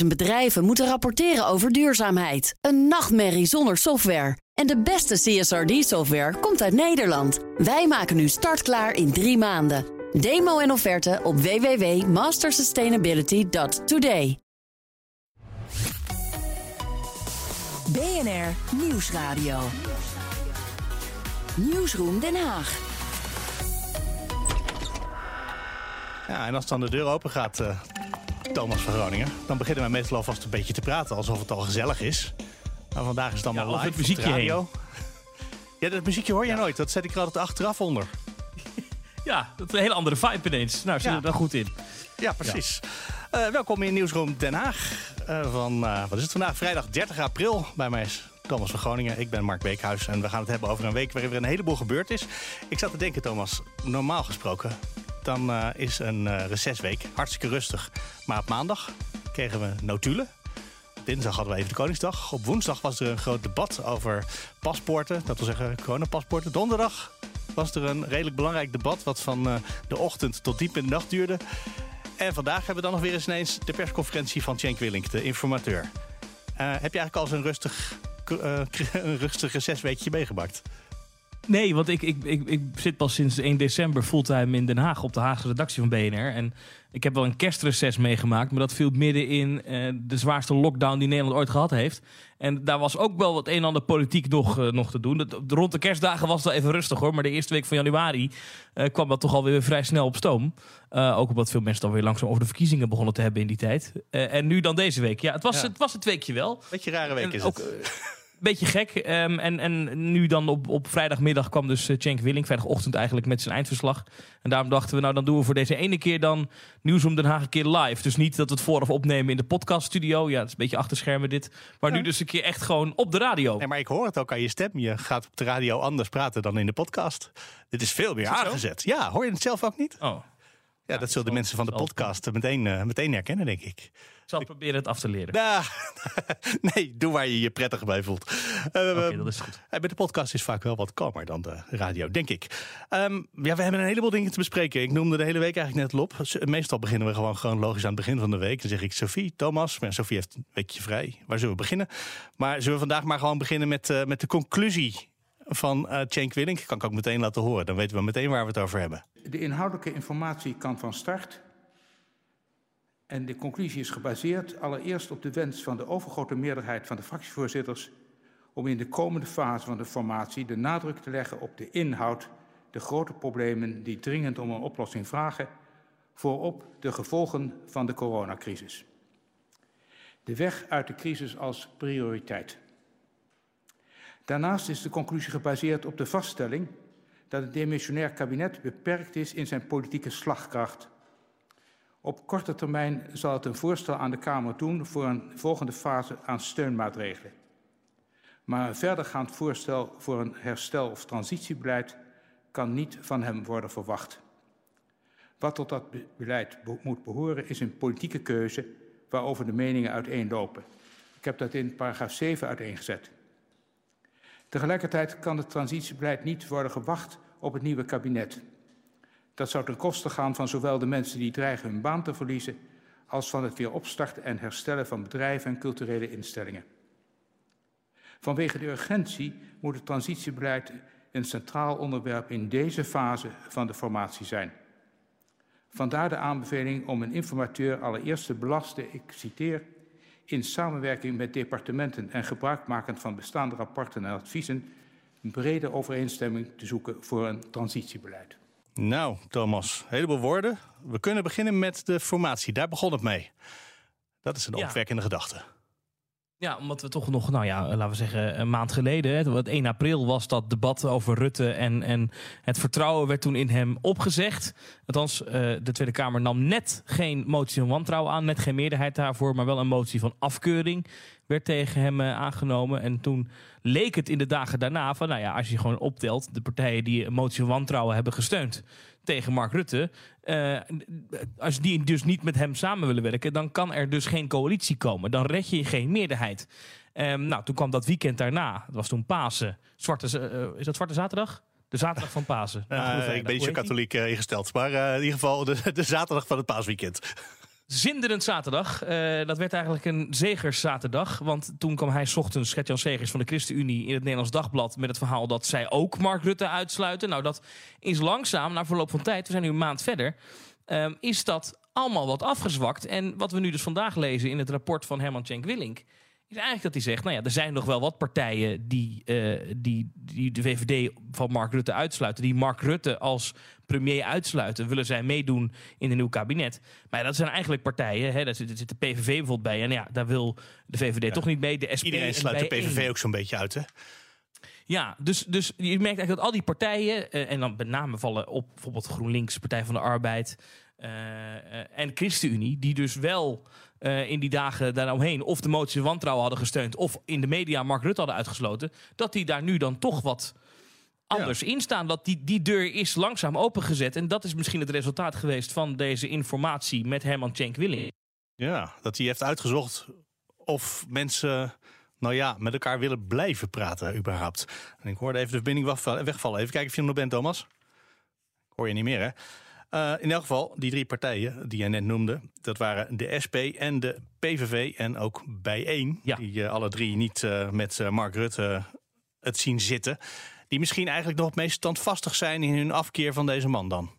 50.000 bedrijven moeten rapporteren over duurzaamheid. Een nachtmerrie zonder software. En de beste CSRD-software komt uit Nederland. Wij maken nu startklaar in drie maanden. Demo en offerte op www.mastersustainability.today. BNR Nieuwsradio. Nieuwsroom Den Haag. Ja, en als dan de deur open gaat, uh, Thomas van Groningen, dan beginnen wij meestal alvast een beetje te praten, alsof het al gezellig is. Maar vandaag is het allemaal Ja, live. het muziekje radio. Ja, dat muziekje hoor je nooit. Dat zet ik er altijd achteraf onder. Ja, dat is een hele andere vibe ineens. Nou, zit Ja. er dan goed in. Ja, precies. Eh, welkom in Nieuwsroom Den Haag. Eh, van, eh, wat is het vandaag? Vrijdag 30 april. Bij mij is Thomas van Groningen. Ik ben Mark Beekhuis. En we gaan het hebben over een week waarin er een heleboel gebeurd is. Ik zat te denken, Thomas, normaal gesproken... dan eh, is een eh recesweek hartstikke rustig. Maar op maandag kregen we notulen. Dinsdag hadden we even de Koningsdag. Op woensdag was er een groot debat over paspoorten. Dat wil zeggen coronapaspoorten. Donderdag was er een redelijk belangrijk debat... wat van eh, de ochtend tot diep in de nacht duurde. En vandaag hebben we dan nog weer eens ineens de persconferentie van Cenk Willink, de informateur. Heb je eigenlijk al een rustig, een rustig recesweekje meegemaakt? Nee, want ik, ik, ik, ik zit pas sinds 1 december fulltime in Den Haag op de Haagse redactie van BNR. En ik heb wel een kerstreces meegemaakt, maar dat viel midden in eh, de zwaarste lockdown die Nederland ooit gehad heeft. En daar was ook wel wat een en ander politiek nog, eh, nog te doen. Dat, rond de kerstdagen was het wel even rustig hoor, maar de eerste week van januari eh, kwam dat toch alweer vrij snel op stoom. Ook omdat veel mensen dan weer langzaam over de verkiezingen begonnen te hebben in die tijd. En nu dan deze week. Ja, het was, Ja. het, was het weekje wel. Beetje rare week En is ook, het. Beetje gek. Ehm, en, en nu dan op, op vrijdagmiddag kwam dus eh, Cenk Willing, vrijdagochtend eigenlijk, met zijn eindverslag. En daarom dachten we, nou dan doen we voor deze ene keer dan Nieuws om Den Haag een keer live. Dus niet dat we het vooraf opnemen in de podcaststudio. Ja, het is een beetje achterschermen dit. Maar nu dus een keer echt gewoon op de radio. Nee, maar ik hoor het ook aan je stem. Je gaat op de radio anders praten dan in de podcast. Dit is veel meer zo? aangezet. Ja, hoor je het zelf ook niet? Oh, Ja, dat zullen de mensen van de podcast meteen, eh, meteen herkennen, denk ik. Ik zal proberen het af te leren. Nou, nee, doe waar je je prettig bij voelt. Eh, Oké, dat is goed. Eh, Bij de podcast is vaak wel wat kalmer dan de radio, denk ik. Ehm, ja, we hebben een heleboel dingen te bespreken. Ik noemde de hele week eigenlijk net al op. S- Meestal beginnen we gewoon chronologisch aan het begin van de week. Dan zeg ik Sophie, Thomas. Maar Sophie heeft een weekje vrij. Waar zullen we beginnen? Maar zullen we vandaag maar gewoon beginnen met, eh, met de conclusie van eh Cenk Willink? Kan ik ook meteen laten horen. Dan weten we meteen waar we het over hebben. De inhoudelijke informatie kan van start. En de conclusie is gebaseerd allereerst op de wens van de overgrote meerderheid van de fractievoorzitters om in de komende fase van de formatie de nadruk te leggen op de inhoud, de grote problemen die dringend om een oplossing vragen, voorop de gevolgen van de coronacrisis. De weg uit de crisis als prioriteit. Daarnaast is de conclusie gebaseerd op de vaststelling dat het demissionair kabinet beperkt is in zijn politieke slagkracht. Op korte termijn zal het een voorstel aan de Kamer doen voor een volgende fase aan steunmaatregelen. Maar een verdergaand voorstel voor een herstel- of transitiebeleid kan niet van hem worden verwacht. Wat tot dat be- beleid be- moet behoren is een politieke keuze waarover de meningen uiteenlopen. Ik heb dat in paragraaf 7 uiteengezet. Tegelijkertijd kan het transitiebeleid niet worden gewacht op het nieuwe kabinet. Dat zou ten koste gaan van zowel de mensen die dreigen hun baan te verliezen, als van het weer opstarten en herstellen van bedrijven en culturele instellingen. Vanwege de urgentie moet het transitiebeleid een centraal onderwerp in deze fase van de formatie zijn. Vandaar de aanbeveling om een informateur allereerst te belasten, ik citeer, in samenwerking met departementen en gebruikmakend van bestaande rapporten en adviezen een brede overeenstemming te zoeken voor een transitiebeleid. Nou, Thomas, een heleboel woorden. We kunnen beginnen met de formatie. Daar begon het mee. Dat is een Ja. opwekkende gedachte. Ja, omdat we toch nog, nou ja, laten we zeggen, een maand geleden, want 1 april was dat debat over Rutte en, en het vertrouwen werd toen in hem opgezegd. Althans, eh, de Tweede Kamer nam net geen motie van wantrouwen aan, net geen meerderheid daarvoor, maar wel een motie van afkeuring werd tegen hem eh, aangenomen. En toen leek het in de dagen daarna van, nou ja, als je gewoon optelt, de partijen die een motie van wantrouwen hebben gesteund tegen Mark Rutte, eh, als die dus niet met hem samen willen werken, dan kan er dus geen coalitie komen. Dan red je geen meerderheid. Ehm, nou, toen kwam dat weekend daarna. Dat was toen Pasen. Zwarte, eh, is dat Zwarte Zaterdag? De zaterdag van Pasen. Eh, ik ben niet zo katholiek ingesteld. Maar in ieder geval de, de zaterdag van het paasweekend. Zinderend zaterdag. Uh, dat werd eigenlijk een zegerszaterdag. Want toen kwam hij ochtends, Gert-Jan Segers van de ChristenUnie... in het Nederlands Dagblad met het verhaal dat zij ook Mark Rutte uitsluiten. Nou, dat is langzaam, na verloop van tijd, we zijn nu een maand verder... Uh, is dat allemaal wat afgezwakt. En wat we nu dus vandaag lezen in het rapport van Herman Cenk Willink is eigenlijk dat hij zegt, nou ja, er zijn nog wel wat partijen die, uh, die, die de VVD van Mark Rutte uitsluiten. Die Mark Rutte als premier uitsluiten. Willen zij meedoen in een nieuw kabinet. Maar ja, dat zijn eigenlijk partijen, hè, daar, zit, zit de PVV bijvoorbeeld bij. En ja, daar wil de VVD toch niet mee. De SP Iedereen sluit de PVV ook zo'n beetje uit, hè? Ja, dus, dus je merkt eigenlijk dat al die partijen, uh, en dan met name vallen op bijvoorbeeld GroenLinks, Partij van de Arbeid uh, uh, en ChristenUnie, die dus wel in die dagen daaromheen of de motie wantrouwen hadden gesteund of in de media Mark Rutte hadden uitgesloten, dat die daar nu dan toch wat anders ja. in staan. Dat die, die deur is langzaam opengezet. En dat is misschien het resultaat geweest van deze informatie met Herman Cenk Willing. Ja, dat hij heeft uitgezocht of mensen nou ja, met elkaar willen blijven praten überhaupt. En ik hoorde even de verbinding wegvallen. Even kijken of je er nog bent, Thomas. Ik hoor je niet meer, hè? Uh, in elk geval, die drie partijen die jij net noemde, dat waren de SP en de PVV en ook bijeen. Ja. Die uh, alle drie niet uh, met Mark Rutte het zien zitten. Die misschien eigenlijk nog het meest standvastig zijn in hun afkeer van deze man dan.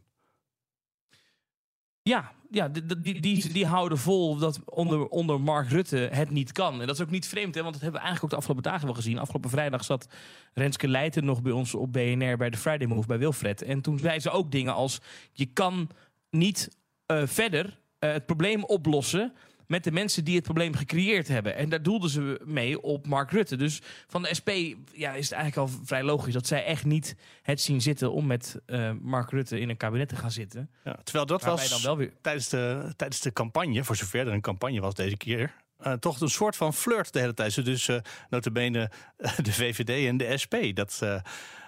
Ja, ja die, die, die, houden vol dat onder, onder Mark Rutte het niet kan. En dat is ook niet vreemd, hè, want dat hebben we eigenlijk ook de afgelopen dagen wel gezien. Afgelopen vrijdag zat Renske Leijten nog bij ons op BNR bij de Friday Move bij Wilfred. En toen zei ze ook dingen als: je kan niet uh, verder uh, het probleem oplossen met de mensen die het probleem gecreëerd hebben. En daar doelden ze mee op Mark Rutte. Dus van de SP ja, is het eigenlijk al vrij logisch dat zij echt niet het zien zitten om met uh, Mark Rutte in een kabinet te gaan zitten. Ja, terwijl dat was dan wel weer... tijdens, de, tijdens de campagne, voor zover er een campagne was deze keer. Uh, toch een soort van flirt de hele tijd. Dus uh, notabene uh, de VVD en de SP. Dat,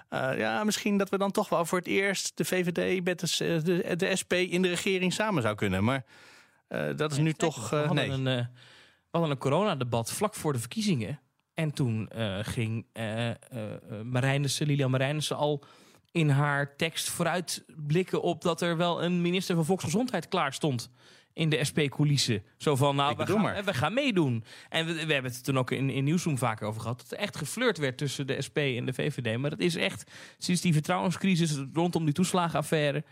ja, misschien dat we dan toch wel voor het eerst de VVD met de, de, de SP in de regering samen zou kunnen. Maar dat is nu toch. Nee. Een, uh, we hadden een coronadebat vlak voor de verkiezingen. En toen ging Marijnissen, Lilian Marijnissen al in haar tekst vooruit blikken op dat er wel een minister van Volksgezondheid klaar stond in de SP-coulissen. Zo van, nou, we gaan, we gaan, meedoen. En we, we, hebben het toen ook in, in Nieuwsroom vaker over gehad... dat er echt geflirt werd tussen de SP en de VVD. Maar dat is echt, sinds die vertrouwenscrisis rondom die toeslagenaffaire...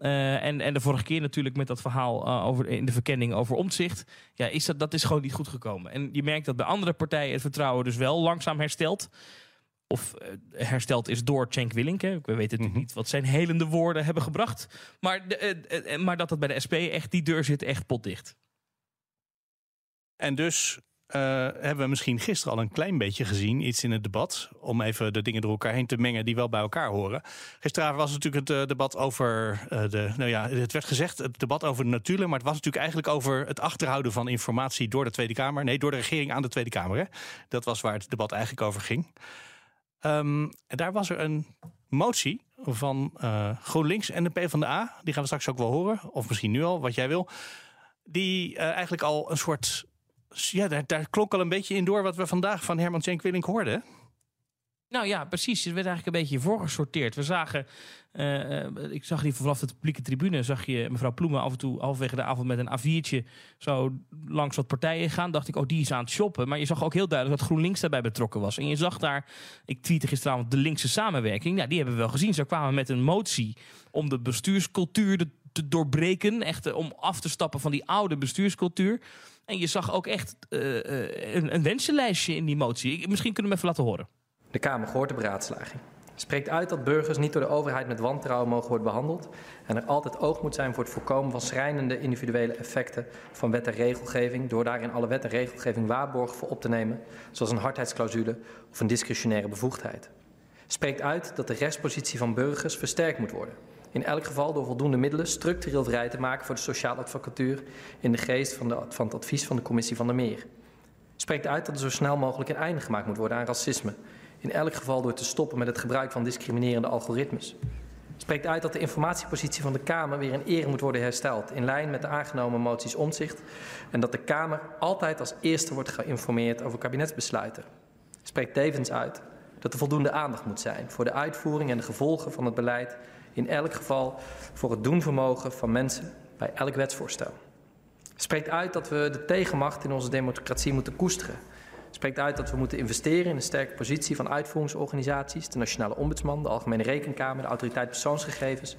Uh, en, en de vorige keer natuurlijk met dat verhaal uh, over, in de verkenning over omzicht. Ja, is dat, dat is gewoon niet goed gekomen. En je merkt dat bij andere partijen het vertrouwen dus wel langzaam herstelt. Of uh, hersteld is door Cenk Willink. We weten natuurlijk mm -hmm. niet wat zijn helende woorden hebben gebracht. Maar, de, maar dat dat bij de SP echt, die deur zit echt potdicht. En dus hebben we misschien gisteren al een klein beetje gezien, iets in het debat. Om even de dingen door elkaar heen te mengen die wel bij elkaar horen. Gisteravond was natuurlijk het uh, debat over uh, de. Nou ja, het werd gezegd, het debat over de natuur. Maar het was natuurlijk eigenlijk over het achterhouden van informatie door de Tweede Kamer. Nee, door de regering aan de Tweede Kamer. Dat was waar het debat eigenlijk over ging. Um, daar was er een motie van GroenLinks en de PvdA. Die gaan we straks ook wel horen. Of misschien nu al, wat jij wil. Die eigenlijk al een soort ja, daar, daar, klonk al een beetje in door wat we vandaag van Herman Cenk Willink hoorden. Nou ja, precies. Het werd eigenlijk een beetje voorgesorteerd. We zagen, uh, ik zag die vanaf de publieke tribune, zag je mevrouw Ploemen af en toe halverwege de avond met een A4'tje zo langs wat partijen gaan. Dacht ik, oh die is aan het shoppen. Maar je zag ook heel duidelijk dat GroenLinks daarbij betrokken was. En je zag daar, ik tweette gisteravond, de linkse samenwerking. Nou, die hebben we wel gezien. Ze kwamen met een motie om de bestuurscultuur te doorbreken. Echt om af te stappen van die oude bestuurscultuur. En je zag ook echt uh, een, een wensenlijstje in die motie. Misschien kunnen we even laten horen. De Kamer gehoord de beraadslaging. Spreekt uit dat burgers niet door de overheid met wantrouwen mogen worden behandeld en er altijd oog moet zijn voor het voorkomen van schrijnende individuele effecten van wet en regelgeving door daarin alle wet en regelgeving waarborgen voor op te nemen, zoals een hardheidsclausule of een discretionaire bevoegdheid. Spreekt uit dat de rechtspositie van burgers versterkt moet worden in elk geval door voldoende middelen structureel vrij te maken voor de sociale advocatuur in de geest van, de, van het advies van de commissie van der Meer. Spreekt uit dat er zo snel mogelijk een einde gemaakt moet worden aan racisme, in elk geval door te stoppen met het gebruik van discriminerende algoritmes. Spreekt uit dat de informatiepositie van de Kamer weer in ere moet worden hersteld, in lijn met de aangenomen moties omzicht, en dat de Kamer altijd als eerste wordt geïnformeerd over kabinetsbesluiten. Spreekt tevens uit dat er voldoende aandacht moet zijn voor de uitvoering en de gevolgen van het beleid in elk geval voor het doenvermogen van mensen bij elk wetsvoorstel. Spreekt uit dat we de tegenmacht in onze democratie moeten koesteren. Spreekt uit dat we moeten investeren in een sterke positie van uitvoeringsorganisaties, de Nationale Ombudsman, de Algemene Rekenkamer, de Autoriteit Persoonsgegevens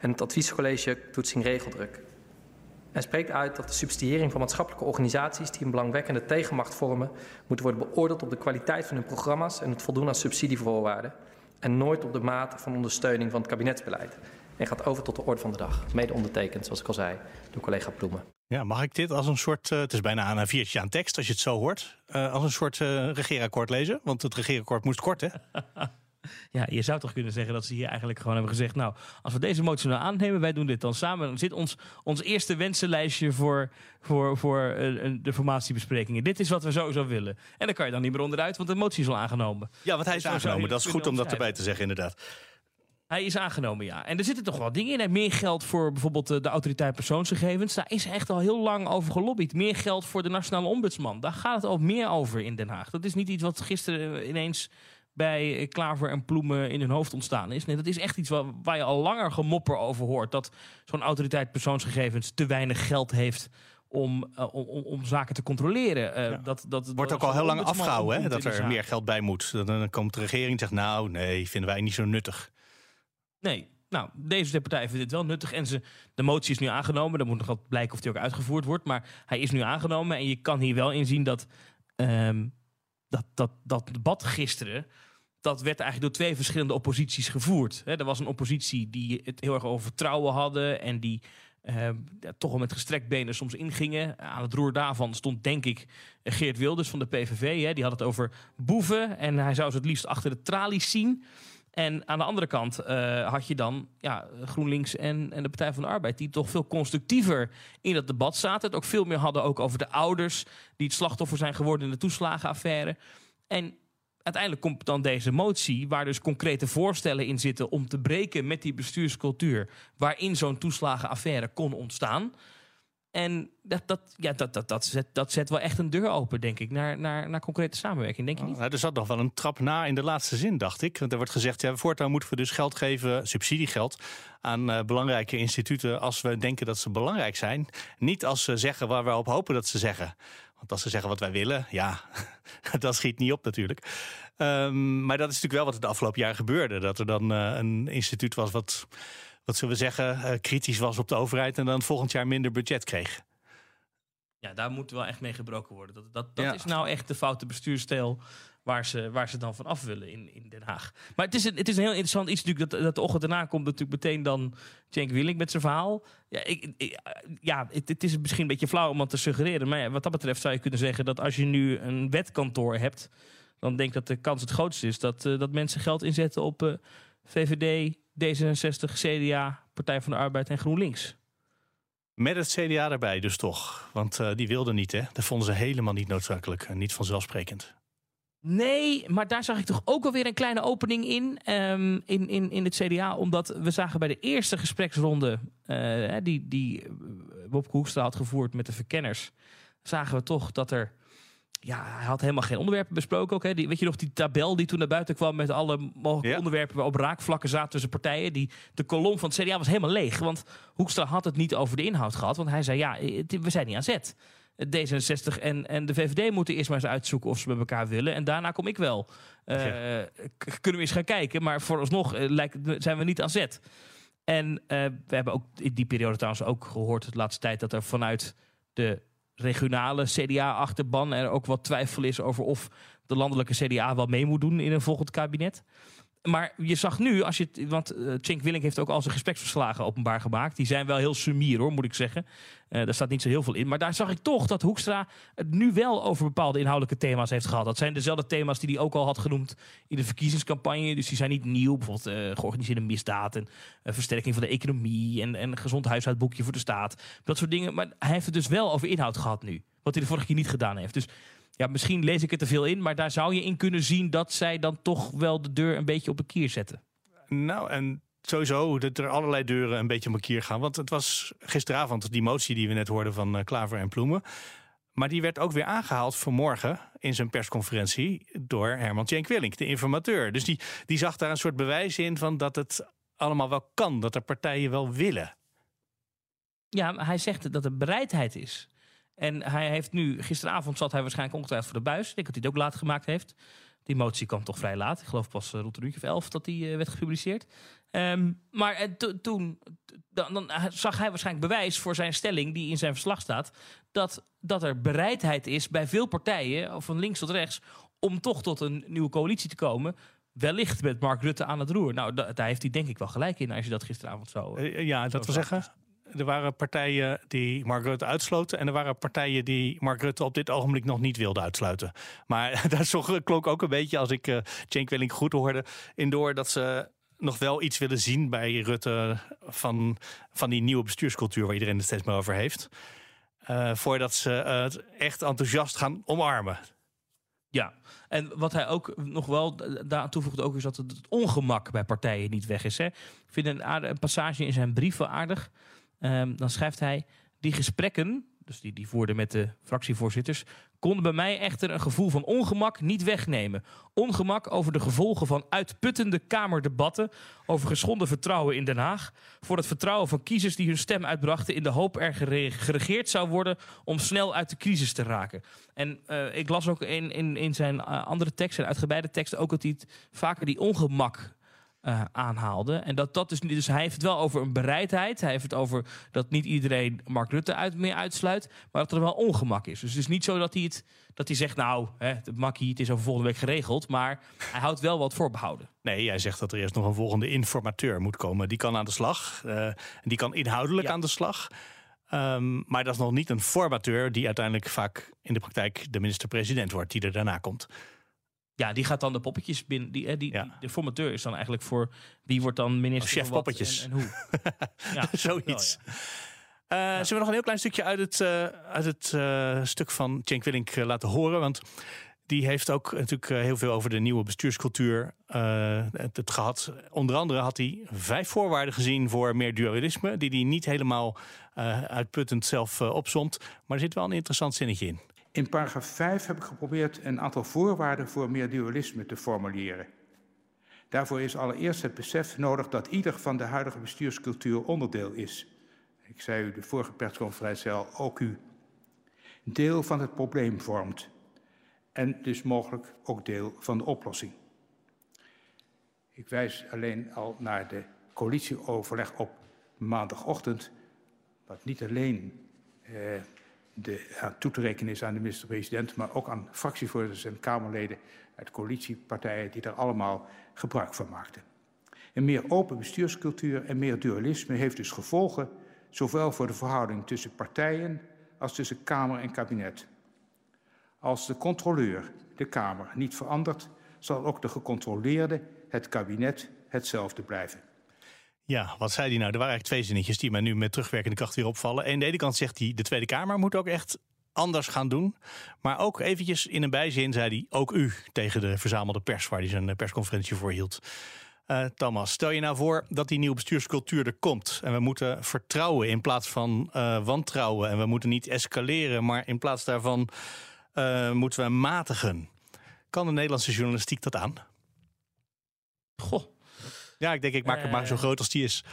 en het Adviescollege Toetsing Regeldruk. En spreekt uit dat de subsidiëring van maatschappelijke organisaties die een belangwekkende tegenmacht vormen, moet worden beoordeeld op de kwaliteit van hun programma's en het voldoen aan subsidievoorwaarden en nooit op de mate van ondersteuning van het kabinetsbeleid. En gaat over tot de orde van de dag. Mede ondertekend, zoals ik al zei, door collega Ploemen. Ja, mag ik dit als een soort, uh, het is bijna een viertje aan tekst als je het zo hoort, uh, als een soort uh, regeerakkoord lezen? Want het regeerakkoord moest kort, hè? ja, je zou toch kunnen zeggen dat ze hier eigenlijk gewoon hebben gezegd... nou, als we deze motie nou aannemen, wij doen dit dan samen... dan zit ons, ons eerste wensenlijstje voor, voor, voor de formatiebesprekingen. Dit is wat we sowieso willen. En dan kan je dan niet meer onderuit, want de motie is al aangenomen. Ja, want hij is aangenomen. Dat is goed om dat erbij te zeggen, inderdaad. Hij is aangenomen, ja. En er zitten toch wel dingen in. Meer geld voor bijvoorbeeld de autoriteit persoonsgegevens. Daar is echt al heel lang over gelobbyd. Meer geld voor de nationale ombudsman. Daar gaat het al meer over in Den Haag. Dat is niet iets wat gisteren ineens bij Klaver en Ploemen in hun hoofd ontstaan is. Nee, dat is echt iets waar, waar je al langer gemopper over hoort. Dat zo'n autoriteit persoonsgegevens te weinig geld heeft om, uh, om, om, zaken te controleren. Uh, ja. dat, dat, Wordt ook al heel lang afgehouden hè, dat er meer geld bij moet. Dan komt de regering en zegt, nou nee, vinden wij niet zo nuttig. Nee, nou, deze partij vindt dit wel nuttig. En ze, de motie is nu aangenomen. Dan moet nog wat blijken of die ook uitgevoerd wordt. Maar hij is nu aangenomen. En je kan hier wel inzien dat um, dat, dat, dat debat gisteren. Dat werd eigenlijk door twee verschillende opposities gevoerd. Er was een oppositie die het heel erg over vertrouwen hadden. En die ja, toch al met gestrekt benen soms ingingen. Aan het roer daarvan stond, denk ik, Geert Wilders van de PVV. Die had het over boeven. En hij zou ze het liefst achter de tralies zien. En aan de andere kant uh, had je dan ja, GroenLinks en, en de Partij van de Arbeid... die toch veel constructiever in dat debat zaten. Het ook veel meer hadden ook over de ouders... die het slachtoffer zijn geworden in de toeslagenaffaire. En uiteindelijk komt dan deze motie... waar dus concrete voorstellen in zitten... om te breken met die bestuurscultuur... waarin zo'n toeslagenaffaire kon ontstaan... En dat, dat, ja, dat, dat, dat, zet, dat zet wel echt een deur open, denk ik, naar, naar, naar concrete samenwerking. Denk je niet? Oh, er zat nog wel een trap na in de laatste zin, dacht ik. Want er wordt gezegd, ja, voortaan moeten we dus geld geven, subsidiegeld, aan uh, belangrijke instituten als we denken dat ze belangrijk zijn. Niet als ze zeggen waar we op hopen dat ze zeggen. Want als ze zeggen wat wij willen, ja, dat schiet niet op natuurlijk. Um, maar dat is natuurlijk wel wat het de afgelopen jaar gebeurde. Dat er dan uh, een instituut was wat wat zullen we zeggen, uh, kritisch was op de overheid en dan volgend jaar minder budget kreeg. Ja, daar moet wel echt mee gebroken worden. Dat, dat, dat ja. is nou echt de foute bestuurstijl waar ze, waar ze dan van af willen in, in Den Haag. Maar het is, een, het is een heel interessant iets natuurlijk dat, dat de ochtend daarna komt natuurlijk meteen dan Cenk Willink met zijn verhaal. Ja, ik, ik, ja het, het, is misschien een beetje flauw om dat te suggereren. Maar ja, wat dat betreft zou je kunnen zeggen dat als je nu een wetkantoor hebt, dan denk ik dat de kans het grootste is dat, uh, dat mensen geld inzetten op uh, VVD, D66, CDA, Partij van de Arbeid en GroenLinks. Met het CDA erbij dus toch. Want uh, die wilden niet, hè? Dat vonden ze helemaal niet noodzakelijk en niet vanzelfsprekend. Nee, maar daar zag ik toch ook wel weer een kleine opening in, um, in, in, in het CDA. Omdat we zagen bij de eerste gespreksronde uh, die, die Bob Hoekstra had gevoerd met de verkenners... zagen we toch dat er ja, hij had helemaal geen onderwerpen besproken ook. Hè. Die, weet je nog die tabel die toen naar buiten kwam met alle mogelijke ja. onderwerpen waarop raakvlakken zaten tussen partijen. Die, de kolom van het CDA was helemaal leeg. Want Hoekstra had het niet over de inhoud gehad. Want hij zei, ja, we zijn niet aan zet. D66 en, en de VVD moeten eerst maar eens uitzoeken of ze bij elkaar willen. En daarna kom ik wel. Uh, ja. Kunnen we eens gaan kijken. Maar vooralsnog uh, lijkt, zijn we niet aan zet. En uh, we hebben ook in die periode trouwens ook gehoord de laatste tijd... dat er vanuit de regionale CDA-achterban er ook wat twijfel is over of de landelijke CDA wel mee moet doen in een volgend kabinet. Maar je zag nu, als je, want uh, Cenk Willink heeft ook al zijn gespreksverslagen openbaar gemaakt. Die zijn wel heel sumier hoor, moet ik zeggen. Uh, daar staat niet zo heel veel in. Maar daar zag ik toch dat Hoekstra het nu wel over bepaalde inhoudelijke thema's heeft gehad. Dat zijn dezelfde thema's die hij ook al had genoemd in de verkiezingscampagne. Dus die zijn niet nieuw. Bijvoorbeeld uh, georganiseerde misdaad en versterking van de economie en, en gezond huishoudboekje voor de staat. Dat soort dingen. Maar hij heeft het dus wel over inhoud gehad nu. Wat hij de vorige keer niet gedaan heeft. Dus ja, misschien lees ik er te veel in, maar daar zou je in kunnen zien dat zij dan toch wel de deur een beetje op een kier zetten. Nou, en sowieso dat er allerlei deuren een beetje op een kier gaan. Want het was gisteravond die motie die we net hoorden van uh, Klaver en Ploemen. Maar die werd ook weer aangehaald vanmorgen in zijn persconferentie door Herman Cenk Willink, de informateur. Dus die, die zag daar een soort bewijs in van dat het allemaal wel kan, dat de partijen wel willen. Ja, hij zegt dat er bereidheid is. En hij heeft nu, gisteravond zat hij waarschijnlijk ongetwijfeld voor de buis. Ik denk dat hij het ook laat gemaakt heeft. Die motie kwam toch vrij laat. Ik geloof pas uh, rond een uurtje of elf dat die uh, werd gepubliceerd. Um, maar to, toen dan, dan, zag hij waarschijnlijk bewijs voor zijn stelling, die in zijn verslag staat, dat, dat er bereidheid is bij veel partijen, van links tot rechts, om toch tot een nieuwe coalitie te komen. Wellicht met Mark Rutte aan het roer. Nou, da daar heeft hij denk ik wel gelijk in als je dat gisteravond zo. ja, dat wil zeggen, er waren partijen die Mark Rutte uitsloten. En er waren partijen die Mark Rutte op dit ogenblik nog niet wilden uitsluiten. Maar dat klonk ook een beetje, als ik uh, Cenk Welling goed hoorde, in door dat ze nog wel iets willen zien bij Rutte van, van die nieuwe bestuurscultuur waar iedereen het steeds meer over heeft. Uh, voordat ze het echt enthousiast gaan omarmen. Ja, en wat hij ook nog wel daaraan toevoegt, ook is dat het ongemak bij partijen niet weg is. Hè. Ik vind een, een passage in zijn brief wel aardig. Um, dan schrijft hij: Die gesprekken, dus die, die voerde met de fractievoorzitters, konden bij mij echter een gevoel van ongemak niet wegnemen. Ongemak over de gevolgen van uitputtende Kamerdebatten over geschonden vertrouwen in Den Haag. Voor het vertrouwen van kiezers die hun stem uitbrachten in de hoop er geregeerd zou worden om snel uit de crisis te raken. En uh, ik las ook in, in, in zijn uh, andere teksten, uitgebreide teksten, ook dat hij vaker die ongemak uh, aanhaalde. En dat dat dus, dus hij heeft het wel over een bereidheid. Hij heeft het over dat niet iedereen Mark Rutte uit, meer uitsluit, maar dat er wel ongemak is. Dus het is niet zo dat hij, het, dat hij zegt, nou, hè, het makkie, het is over volgende week geregeld, maar hij houdt wel wat voorbehouden. Nee, hij zegt dat er eerst nog een volgende informateur moet komen. Die kan aan de slag, uh, die kan inhoudelijk ja. aan de slag. Um, maar dat is nog niet een formateur die uiteindelijk vaak in de praktijk de minister-president wordt, die er daarna komt. Ja, die gaat dan de poppetjes binnen. Die, die, ja. die, de formateur is dan eigenlijk voor wie wordt dan minister. chef poppetjes. En, en, hoe. ja, zoiets. Wel, ja. Uh, zullen we nog een heel klein stukje uit het, uh, uit het uh, stuk van Cenk Willink laten horen? Want die heeft ook natuurlijk heel veel over de nieuwe bestuurscultuur het, het, gehad. Onder andere had hij vijf voorwaarden gezien voor meer dualisme, die hij niet helemaal uitputtend zelf opzond. Maar er zit wel een interessant zinnetje in. In paragraaf 5 heb ik geprobeerd een aantal voorwaarden voor meer dualisme te formuleren. Daarvoor is allereerst het besef nodig dat ieder van de huidige bestuurscultuur onderdeel is. Ik zei u de vorige persconferentie al, ook u. Deel van het probleem vormt. En dus mogelijk ook deel van de oplossing. Ik wijs alleen al naar de coalitieoverleg op maandagochtend, wat niet alleen eh, de, aan toe te rekenen is aan de minister-president, maar ook aan fractievoorzitters en Kamerleden uit coalitiepartijen die daar allemaal gebruik van maakten. Een meer open bestuurscultuur en meer dualisme heeft dus gevolgen, zowel voor de verhouding tussen partijen als tussen Kamer en kabinet. Als de controleur, de Kamer, niet verandert, zal ook de gecontroleerde, het kabinet, hetzelfde blijven. Ja, wat zei hij nou? Er waren eigenlijk twee zinnetjes die mij nu met terugwerkende kracht weer opvallen. En aan de ene kant zegt hij, de Tweede Kamer moet ook echt anders gaan doen. Maar ook eventjes in een bijzin zei hij, ook u, tegen de verzamelde pers, waar hij zijn persconferentie voor hield. Uh, Thomas, stel je nou voor dat die nieuwe bestuurscultuur er komt. En we moeten vertrouwen in plaats van uh, wantrouwen. En we moeten niet escaleren, maar in plaats daarvan moeten we matigen. Kan de Nederlandse journalistiek dat aan? Goh, ja, ik denk, ik maak het maar zo groot als die is.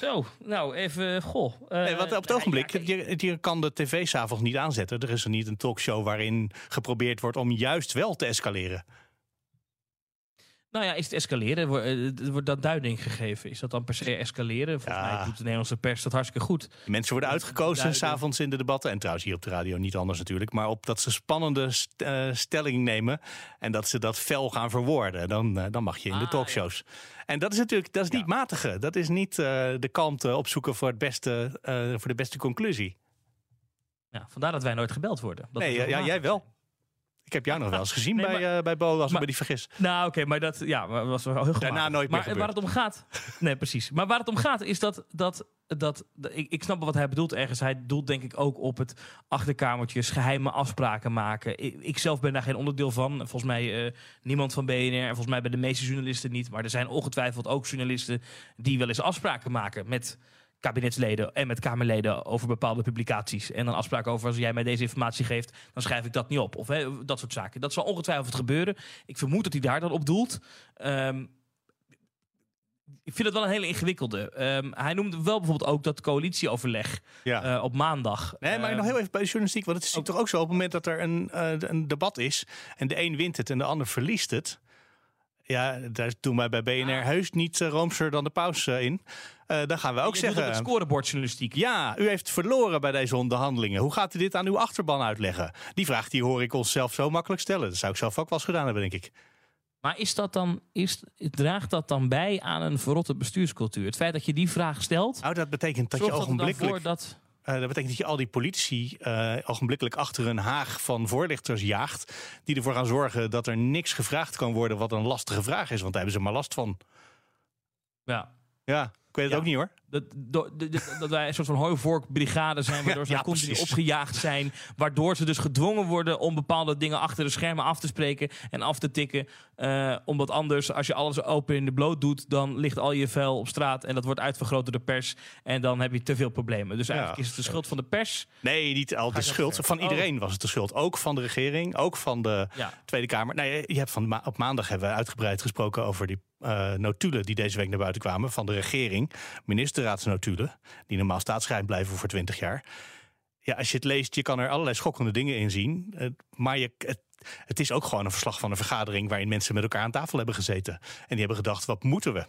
Zo, nou even, goh. Uh, nee, want op het ogenblik, je, je, kan de tv s'avonds niet aanzetten. Er is er niet een talkshow waarin geprobeerd wordt om juist wel te escaleren. Nou ja, is het escaleren? Wordt eh, dat duiding gegeven? Is dat dan per se escaleren? Volgens ja. mij doet de Nederlandse pers dat hartstikke goed. Mensen worden uitgekozen s'avonds in de debatten. En trouwens hier op de radio niet anders natuurlijk. Maar op dat ze spannende st uh, stelling nemen. En dat ze dat fel gaan verwoorden. Dan, uh, dan mag je in de talkshows. Ja. En dat is natuurlijk dat is niet ja. matigen. Dat is niet de kalmte opzoeken voor, het beste, voor de beste conclusie. Ja, vandaar dat wij nooit gebeld worden. Dat nee, ja, jij wel. Ik heb jou nog wel eens gezien nee, bij, maar, uh, bij Bo, als ik me die vergis. Nou, oké, maar dat ja, was wel heel Daarna nooit maar meer waar het om gaat... Nee, precies. Maar waar het om gaat is dat... dat, dat, dat ik, ik, snap wat hij bedoelt ergens. Hij doelt denk ik ook op het achterkamertjes, geheime afspraken maken. Ik, ik zelf ben daar geen onderdeel van. Volgens mij uh, niemand van BNR. En volgens mij bij de meeste journalisten niet. Maar er zijn ongetwijfeld ook journalisten die wel eens afspraken maken met kabinetsleden en met Kamerleden over bepaalde publicaties. En dan afspraken over als jij mij deze informatie geeft, dan schrijf ik dat niet op. Of hè, dat soort zaken. Dat zal ongetwijfeld gebeuren. Ik vermoed dat hij daar dan op doelt. Um, Ik vind het wel een hele ingewikkelde. Ehm, hij noemde wel bijvoorbeeld ook dat coalitieoverleg Ja. eh, op maandag. Nee, maar Ehm, nog heel even bij de journalistiek. Want het is toch ook zo op het moment dat er een, eh, een debat is. en de een wint het en de ander verliest het. Ja, daar doen wij bij BNR heus niet uh, roomser dan de paus eh, in. Eh, dan gaan we ook zeggen. het scorebordjournalistiek. Ja, u heeft verloren bij deze onderhandelingen. Hoe gaat u dit aan uw achterban uitleggen? Die vraag die hoor ik onszelf zo makkelijk stellen. Dat zou ik zelf ook wel eens gedaan hebben, denk ik. Maar is dat dan, is, draagt dat dan bij aan een verrotte bestuurscultuur? Het feit dat je die vraag stelt, Nou, dat betekent dat je ogenblikkelijk. dat... Eh, dat betekent dat je al die politici eh, ogenblikkelijk achter een haag van voorlichters jaagt. Die ervoor gaan zorgen dat er niks gevraagd kan worden wat een lastige vraag is. Want daar hebben ze maar last van. Ja, Ja, ik weet het Ja. ook niet hoor. dat, dat, dat- dat wij een soort van hooivorkbrigade zijn, waardoor ze Ja, continu precies. opgejaagd zijn. Waardoor ze dus gedwongen worden om bepaalde dingen achter de schermen af te spreken en af te tikken. Eh, omdat anders, als je alles open in de bloot doet, dan ligt al je vuil op straat en dat wordt uitvergroot door de pers. En dan heb je te veel problemen. Dus eigenlijk is het de schuld van de pers. Nee, niet al de schuld. Van Oh. iedereen was het de schuld. Ook van de regering, ook van de. Tweede Kamer. Nee, je hebt van ma- op maandag hebben we uitgebreid gesproken over die eh, notulen die deze week naar buiten kwamen van de regering. Ministerraadsnotulen, die normaal staatsgeheim blijven voor 20 jaar. Ja, als je het leest, je kan er allerlei schokkende dingen in zien. Maar je, het is ook gewoon een verslag van een vergadering waarin mensen met elkaar aan tafel hebben gezeten. En die hebben gedacht, wat moeten we?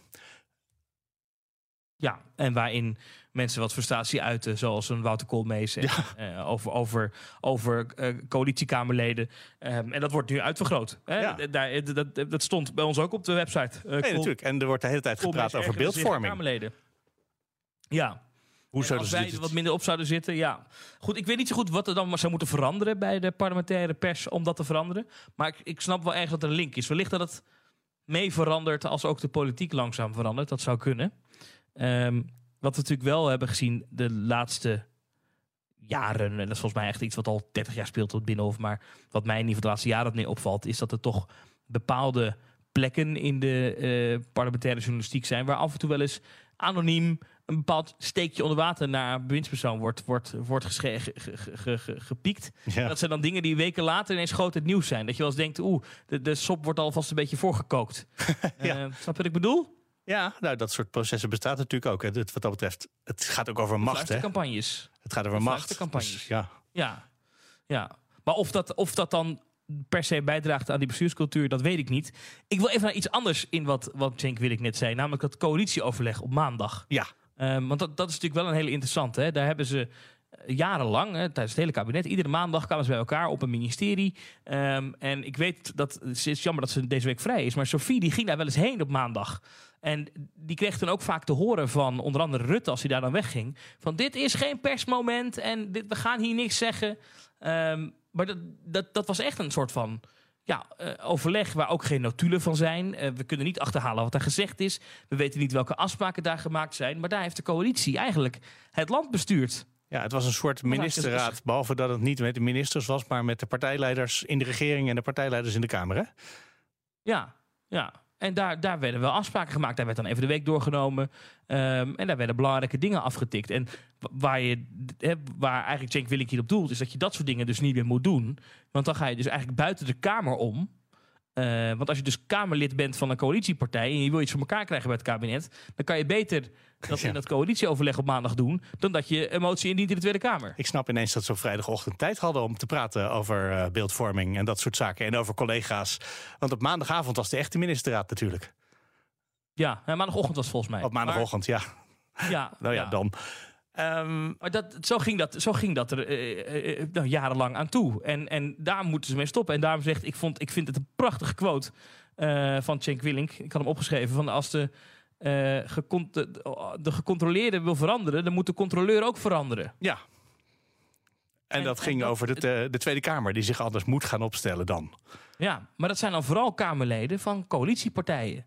Ja, en waarin mensen wat frustratie uiten, zoals een Wouter Koolmees en, eh, over, over, over eh, coalitiekamerleden. Ehm, en dat wordt nu uitvergroot. Hè? Ja. Daar, dat, dat, dat stond bij ons ook op de website. Eh, Nee, Kool- natuurlijk. En er wordt de hele tijd Koolmees gepraat over beeldvorming. Kamerleden. Ja. Hoe En zouden als wij er wat minder op zouden zitten, ja. Goed, ik weet niet zo goed wat er dan maar zou moeten veranderen bij de parlementaire pers om dat te veranderen. Maar ik, ik snap wel ergens dat er een link is. Wellicht dat het mee verandert als ook de politiek langzaam verandert. Dat zou kunnen. Ehm, wat we natuurlijk wel hebben gezien de laatste jaren, en dat is volgens mij echt iets wat al 30 jaar speelt het Binnenhof, maar wat mij in ieder geval de laatste jaren opnieuw opvalt, is dat er toch bepaalde plekken in de eh, parlementaire journalistiek zijn waar af en toe wel eens anoniem een bepaald steekje onder water naar een bewindspersoon wordt, wordt, wordt gesche- ge- ge- ge- ge- gepiekt. Ja. Dat zijn dan dingen die weken later ineens groot het nieuws zijn. Dat je wel eens denkt, oeh, de, de sop wordt alvast een beetje voorgekookt. Ja. Eh, snap je wat ik bedoel? Ja, nou, dat soort processen bestaat natuurlijk ook. Hè. Wat dat betreft, het gaat ook over macht. Hè? campagnes. Het gaat over macht. Dus, ja. Ja, ja. Maar of dat, of dat dan per se bijdraagt aan die bestuurscultuur, dat weet ik niet. Ik wil even naar iets anders in wat, wat Cenk Willink net zei. Namelijk dat coalitieoverleg op maandag. ja, Ehm, want dat, dat is natuurlijk wel een hele interessante. Hè? Daar hebben ze jarenlang, hè, tijdens het hele kabinet, iedere maandag kwamen ze bij elkaar op een ministerie. Ehm, en ik weet dat het is jammer dat ze deze week vrij is. Maar Sophie die ging daar wel eens heen op maandag. En die kreeg dan ook vaak te horen van onder andere Rutte, als hij daar dan wegging. Van dit is geen persmoment en dit, we gaan hier niks zeggen. Ehm, maar dat, dat, dat was echt een soort van ja, eh, overleg waar ook geen notulen van zijn. Eh, we kunnen niet achterhalen wat er gezegd is. We weten niet welke afspraken daar gemaakt zijn. Maar daar heeft de coalitie eigenlijk het land bestuurd. Ja, het was een soort ministerraad. Behalve dat het niet met de ministers was, maar met de partijleiders in de regering en de partijleiders in de Kamer. Hè? Ja, ja. En daar, daar werden wel afspraken gemaakt. Daar werd dan even de week doorgenomen. Ehm, en daar werden belangrijke dingen afgetikt. En wa- waar, je, waar eigenlijk Cenk Willink hier op doelt... is dat je dat soort dingen dus niet meer moet doen. Want dan ga je dus eigenlijk buiten de Kamer om... Eh, want als je dus Kamerlid bent van een coalitiepartij en je wil iets voor elkaar krijgen bij het kabinet, dan kan je beter dat Ja. in dat coalitieoverleg op maandag doen, dan dat je een motie indient in de Tweede Kamer. Ik snap ineens dat ze op vrijdagochtend tijd hadden om te praten over eh, beeldvorming en dat soort zaken. En over collega's. Want op maandagavond was de echte ministerraad natuurlijk. Ja, en maandagochtend was het volgens mij. Op maandagochtend, ja. Maar- ja, Nou ja, dan. Ehm, Maar dat, zo, ging dat, zo ging dat er eh, eh, nou, jarenlang aan toe. En, en daar moeten ze mee stoppen. En daarom zegt, ik, vond, ik vind het een prachtige quote van Cenk Willink. Ik had hem opgeschreven. Van als de, de, de gecontroleerde wil veranderen, dan moet de controleur ook veranderen. ja. En, En- dat en ging dat- over de, de Tweede Kamer, die zich anders moet gaan opstellen dan. Ja, maar dat zijn dan vooral Kamerleden van coalitiepartijen.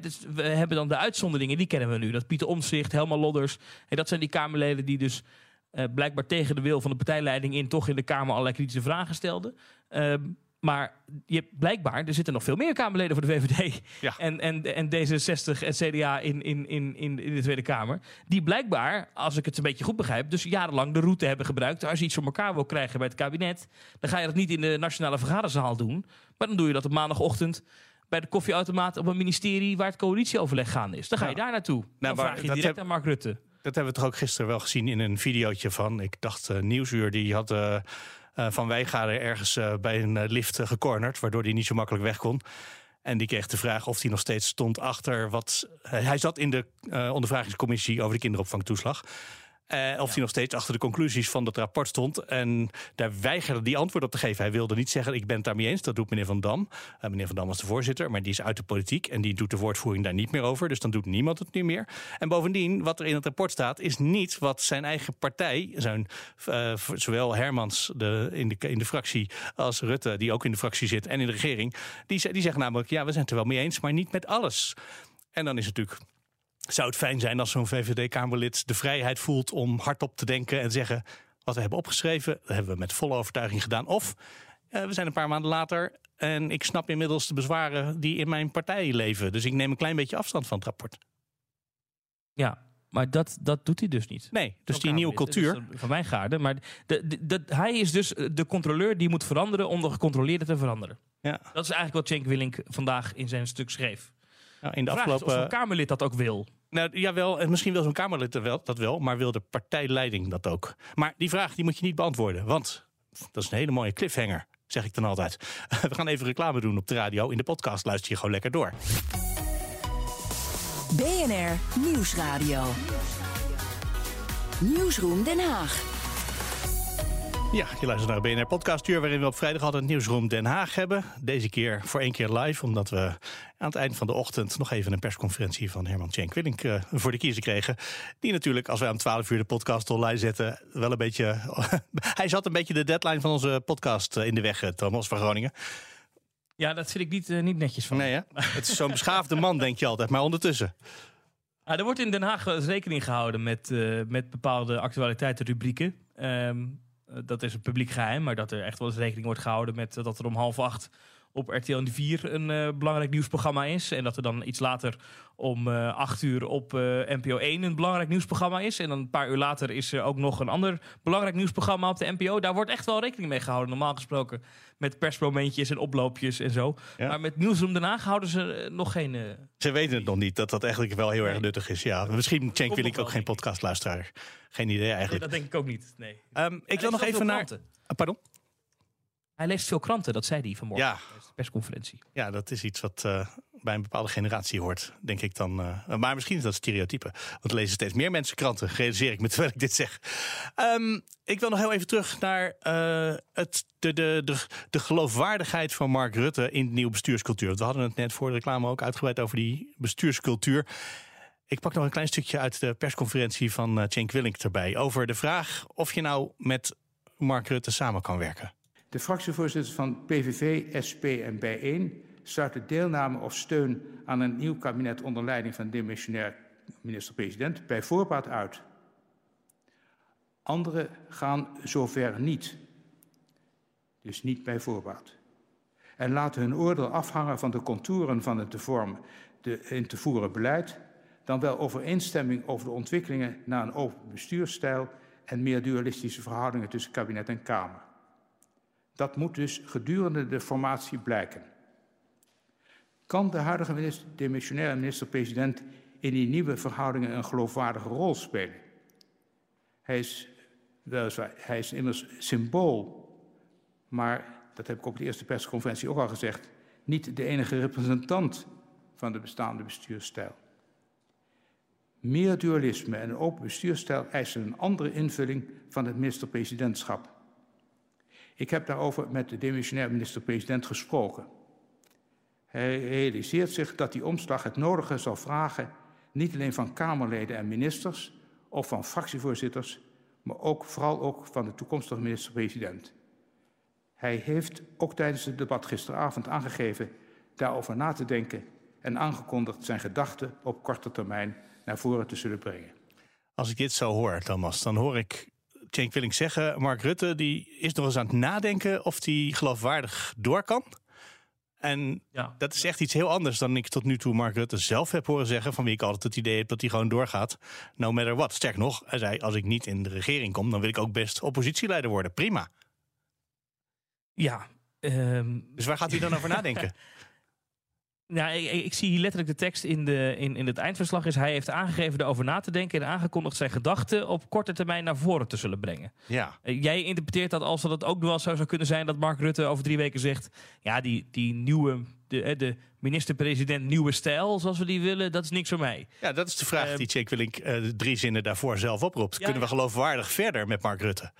Dus we hebben dan de uitzonderingen, die kennen we nu. Dat Pieter Omtzigt, Helma Lodders. Hè, dat zijn die Kamerleden die dus eh, blijkbaar tegen de wil van de partijleiding in... toch in de Kamer allerlei kritische vragen stelden. Ehm, maar je hebt blijkbaar, er zitten nog veel meer Kamerleden voor de VVD... Ja. En, en, en D66 en CDA in, in, in, in, de Tweede Kamer... die blijkbaar, als ik het een beetje goed begrijp... dus jarenlang de route hebben gebruikt. Als je iets voor elkaar wil krijgen bij het kabinet... dan ga je dat niet in de nationale vergaderzaal doen... maar dan doe je dat op maandagochtend bij de koffieautomaat op een ministerie waar het coalitieoverleg gaande is. Dan ga je Nou, daar naartoe. Dan maar vraag je direct heb- aan Mark Rutte. Dat hebben we toch ook gisteren wel gezien in een videootje van. Ik dacht, eh, Nieuwsuur die had eh, Van Wijgaarden ergens eh, bij een eh, lift gecornerd, waardoor hij niet zo makkelijk weg kon. En die kreeg de vraag of hij nog steeds stond achter wat. hij zat in de ondervragingscommissie over de kinderopvangtoeslag. Eh, of hij nog steeds achter de conclusies van dat rapport stond. En daar weigerde die antwoord op te geven. Hij wilde niet zeggen: Ik ben het daarmee eens. Dat doet meneer Van Dam. Eh, meneer Van Dam was de voorzitter, maar die is uit de politiek. En die doet de woordvoering daar niet meer over. Dus dan doet niemand het nu meer. En bovendien, wat er in het rapport staat, is niet wat zijn eigen partij, zijn, eh, zowel Hermans de, in, de, in de fractie als Rutte, die ook in de fractie zit en in de regering, die, die zeggen namelijk: Ja, we zijn het er wel mee eens, maar niet met alles. En dan is het natuurlijk zou het fijn zijn als zo'n VVD-Kamerlid de vrijheid voelt om hardop te denken en te zeggen: wat we hebben opgeschreven, dat hebben we met volle overtuiging gedaan. Of eh, we zijn een paar maanden later en ik snap inmiddels de bezwaren die in mijn partij leven. Dus ik neem een klein beetje afstand van het rapport. Ja, maar dat, dat doet hij dus niet. Nee, dus die nieuwe cultuur. Van mijn gaarde. Maar de, de, de- hij is dus de controleur die moet veranderen om de gecontroleerde te veranderen. Ja, Dat is eigenlijk wat Cenk Willink vandaag in zijn stuk schreef. nou, in de De vraag is of afgelopen. zo'n Kamerlid dat ook wil. Nou, jawel, en misschien wil zo'n Kamerlid dat wel, maar wil de partijleiding dat ook? Maar die vraag die moet je niet beantwoorden, want dat is een hele mooie cliffhanger, zeg ik dan altijd. We gaan even reclame doen op de radio. In de podcast luister je gewoon lekker door. BNR Nieuwsradio. Nieuwsroom Den Haag. Ja, je luistert naar BNR Podcastuur, waarin we op vrijdag altijd het nieuwsroom Den Haag hebben. Deze keer voor één keer live, omdat we aan het eind van de ochtend nog even een persconferentie van Herman Tjenk Willink eh, voor de kiezer kregen. Die natuurlijk, als wij om 12 uur de podcast online zetten, wel een beetje. hij zat een beetje de deadline van onze podcast eh, in de weg, eh, Thomas van Groningen. Ja, dat vind ik niet, niet netjes van. Nee, hè? Het is zo'n beschaafde man, denk je altijd, maar ondertussen. Ah, er wordt in Den Haag wel eens rekening gehouden met, met bepaalde actualiteitenrubrieken. Eh, dat is een publiek geheim, maar dat er echt wel eens rekening wordt gehouden met eh, dat er om half acht op RTL 4 een eh, belangrijk nieuwsprogramma is. En dat er dan iets later om eh, acht uur op eh, NPO 1 een belangrijk nieuwsprogramma is. En dan een paar uur later is er ook nog een ander belangrijk nieuwsprogramma op de NPO. Daar wordt echt wel rekening mee gehouden, normaal gesproken. Met persmomentjes en oploopjes en zo. Ja. Maar met Nieuwsroom Den Haag houden ze nog geen... eh, Ze weten het nog niet, dat dat eigenlijk wel heel erg nuttig is. Ja, misschien Cenk Willink wel, ook geen ik. podcastluisteraar. Geen idee nee, eigenlijk. dat denk ik ook niet. Nee. Ehm, ik wil nog even naar... Ah, Pardon? Hij leest veel kranten, dat zei hij vanmorgen Ja, tijdens de persconferentie. Ja, dat is iets wat eh, bij een bepaalde generatie hoort, denk ik dan. eh, maar misschien is dat stereotype. Want er lezen steeds meer mensen kranten, realiseer ik me terwijl ik dit zeg. Ehm, ik wil nog heel even terug naar eh, het, de, de, de, de geloofwaardigheid van Mark Rutte in de nieuwe bestuurscultuur. Want we hadden het net voor de reclame ook uitgebreid over die bestuurscultuur. Ik pak nog een klein stukje uit de persconferentie van Cenk Willink erbij. Over de vraag of je nou met Mark Rutte samen kan werken. De fractievoorzitters van PVV, SP en Bijeen sluiten deelname of steun aan een nieuw kabinet onder leiding van demissionair minister-president bij voorbaat uit. Anderen gaan zover niet. Dus niet bij voorbaat. En laten hun oordeel afhangen van de contouren van het te vormen, de in te voeren beleid, dan wel overeenstemming over de ontwikkelingen naar een open bestuursstijl en meer dualistische verhoudingen tussen kabinet en Kamer. Dat moet dus gedurende de formatie blijken. Kan de huidige minister, demissionaire minister-president in die nieuwe verhoudingen een geloofwaardige rol spelen? Hij is, hij is immers symbool, maar dat heb ik op de eerste persconferentie ook al gezegd, niet de enige representant van de bestaande bestuursstijl. Meer dualisme en een open bestuursstijl eisen een andere invulling van het minister-presidentschap. Ik heb daarover met de demissionair minister-president gesproken. Hij realiseert zich dat die omslag het nodige zal vragen, niet alleen van Kamerleden en ministers of van fractievoorzitters, maar ook vooral ook van de toekomstige minister-president. Hij heeft ook tijdens het debat gisteravond aangegeven daarover na te denken en aangekondigd zijn gedachten op korte termijn naar voren te zullen brengen. Als ik dit zo hoor, Thomas, dan hoor ik Cenk Willink zeggen... Mark Rutte die is nog eens aan het nadenken of hij geloofwaardig door kan. En Ja. dat is echt iets heel anders dan ik tot nu toe Mark Rutte zelf heb horen zeggen... van wie ik altijd het idee heb dat hij gewoon doorgaat, no matter what. Sterk nog, hij zei, als ik niet in de regering kom... dan wil ik ook best oppositieleider worden. Prima. Ja. ehm, Dus waar gaat hij dan over nadenken? Nou, ik, ik, zie hier letterlijk de tekst in, de, in, in het eindverslag. Is hij heeft aangegeven erover na te denken en aangekondigd zijn gedachten op korte termijn naar voren te zullen brengen. Ja. Uh, jij interpreteert dat als dat het ook wel zo zou kunnen zijn dat Mark Rutte over drie weken zegt: ja, die, die nieuwe, de, de minister-president nieuwe stijl, zoals we die willen, dat is niks voor mij. Ja, dat is de vraag uh, die Jake Willink uh, drie zinnen daarvoor zelf oproept. Ja, Kunnen we geloofwaardig verder met Mark Rutte?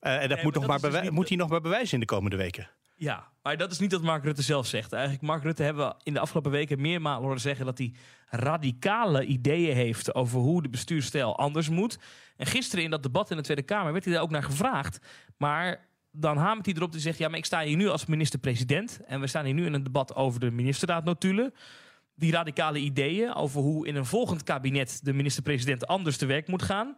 en dat, moet, nog maar dus moet hij nog maar bewijzen in de komende weken. Ja, maar dat is niet wat Mark Rutte zelf zegt. Eigenlijk, Mark Rutte hebben we in de afgelopen weken meermalen horen zeggen dat hij radicale ideeën heeft over hoe de bestuurstijl anders moet. En gisteren in dat debat in de Tweede Kamer werd hij daar ook naar gevraagd. Maar dan hamert hij erop en zegt: Ja, maar ik sta hier nu als minister-president. En we staan hier nu in een debat over de ministerraadnotulen. Die radicale ideeën over hoe in een volgend kabinet de minister-president anders te werk moet gaan.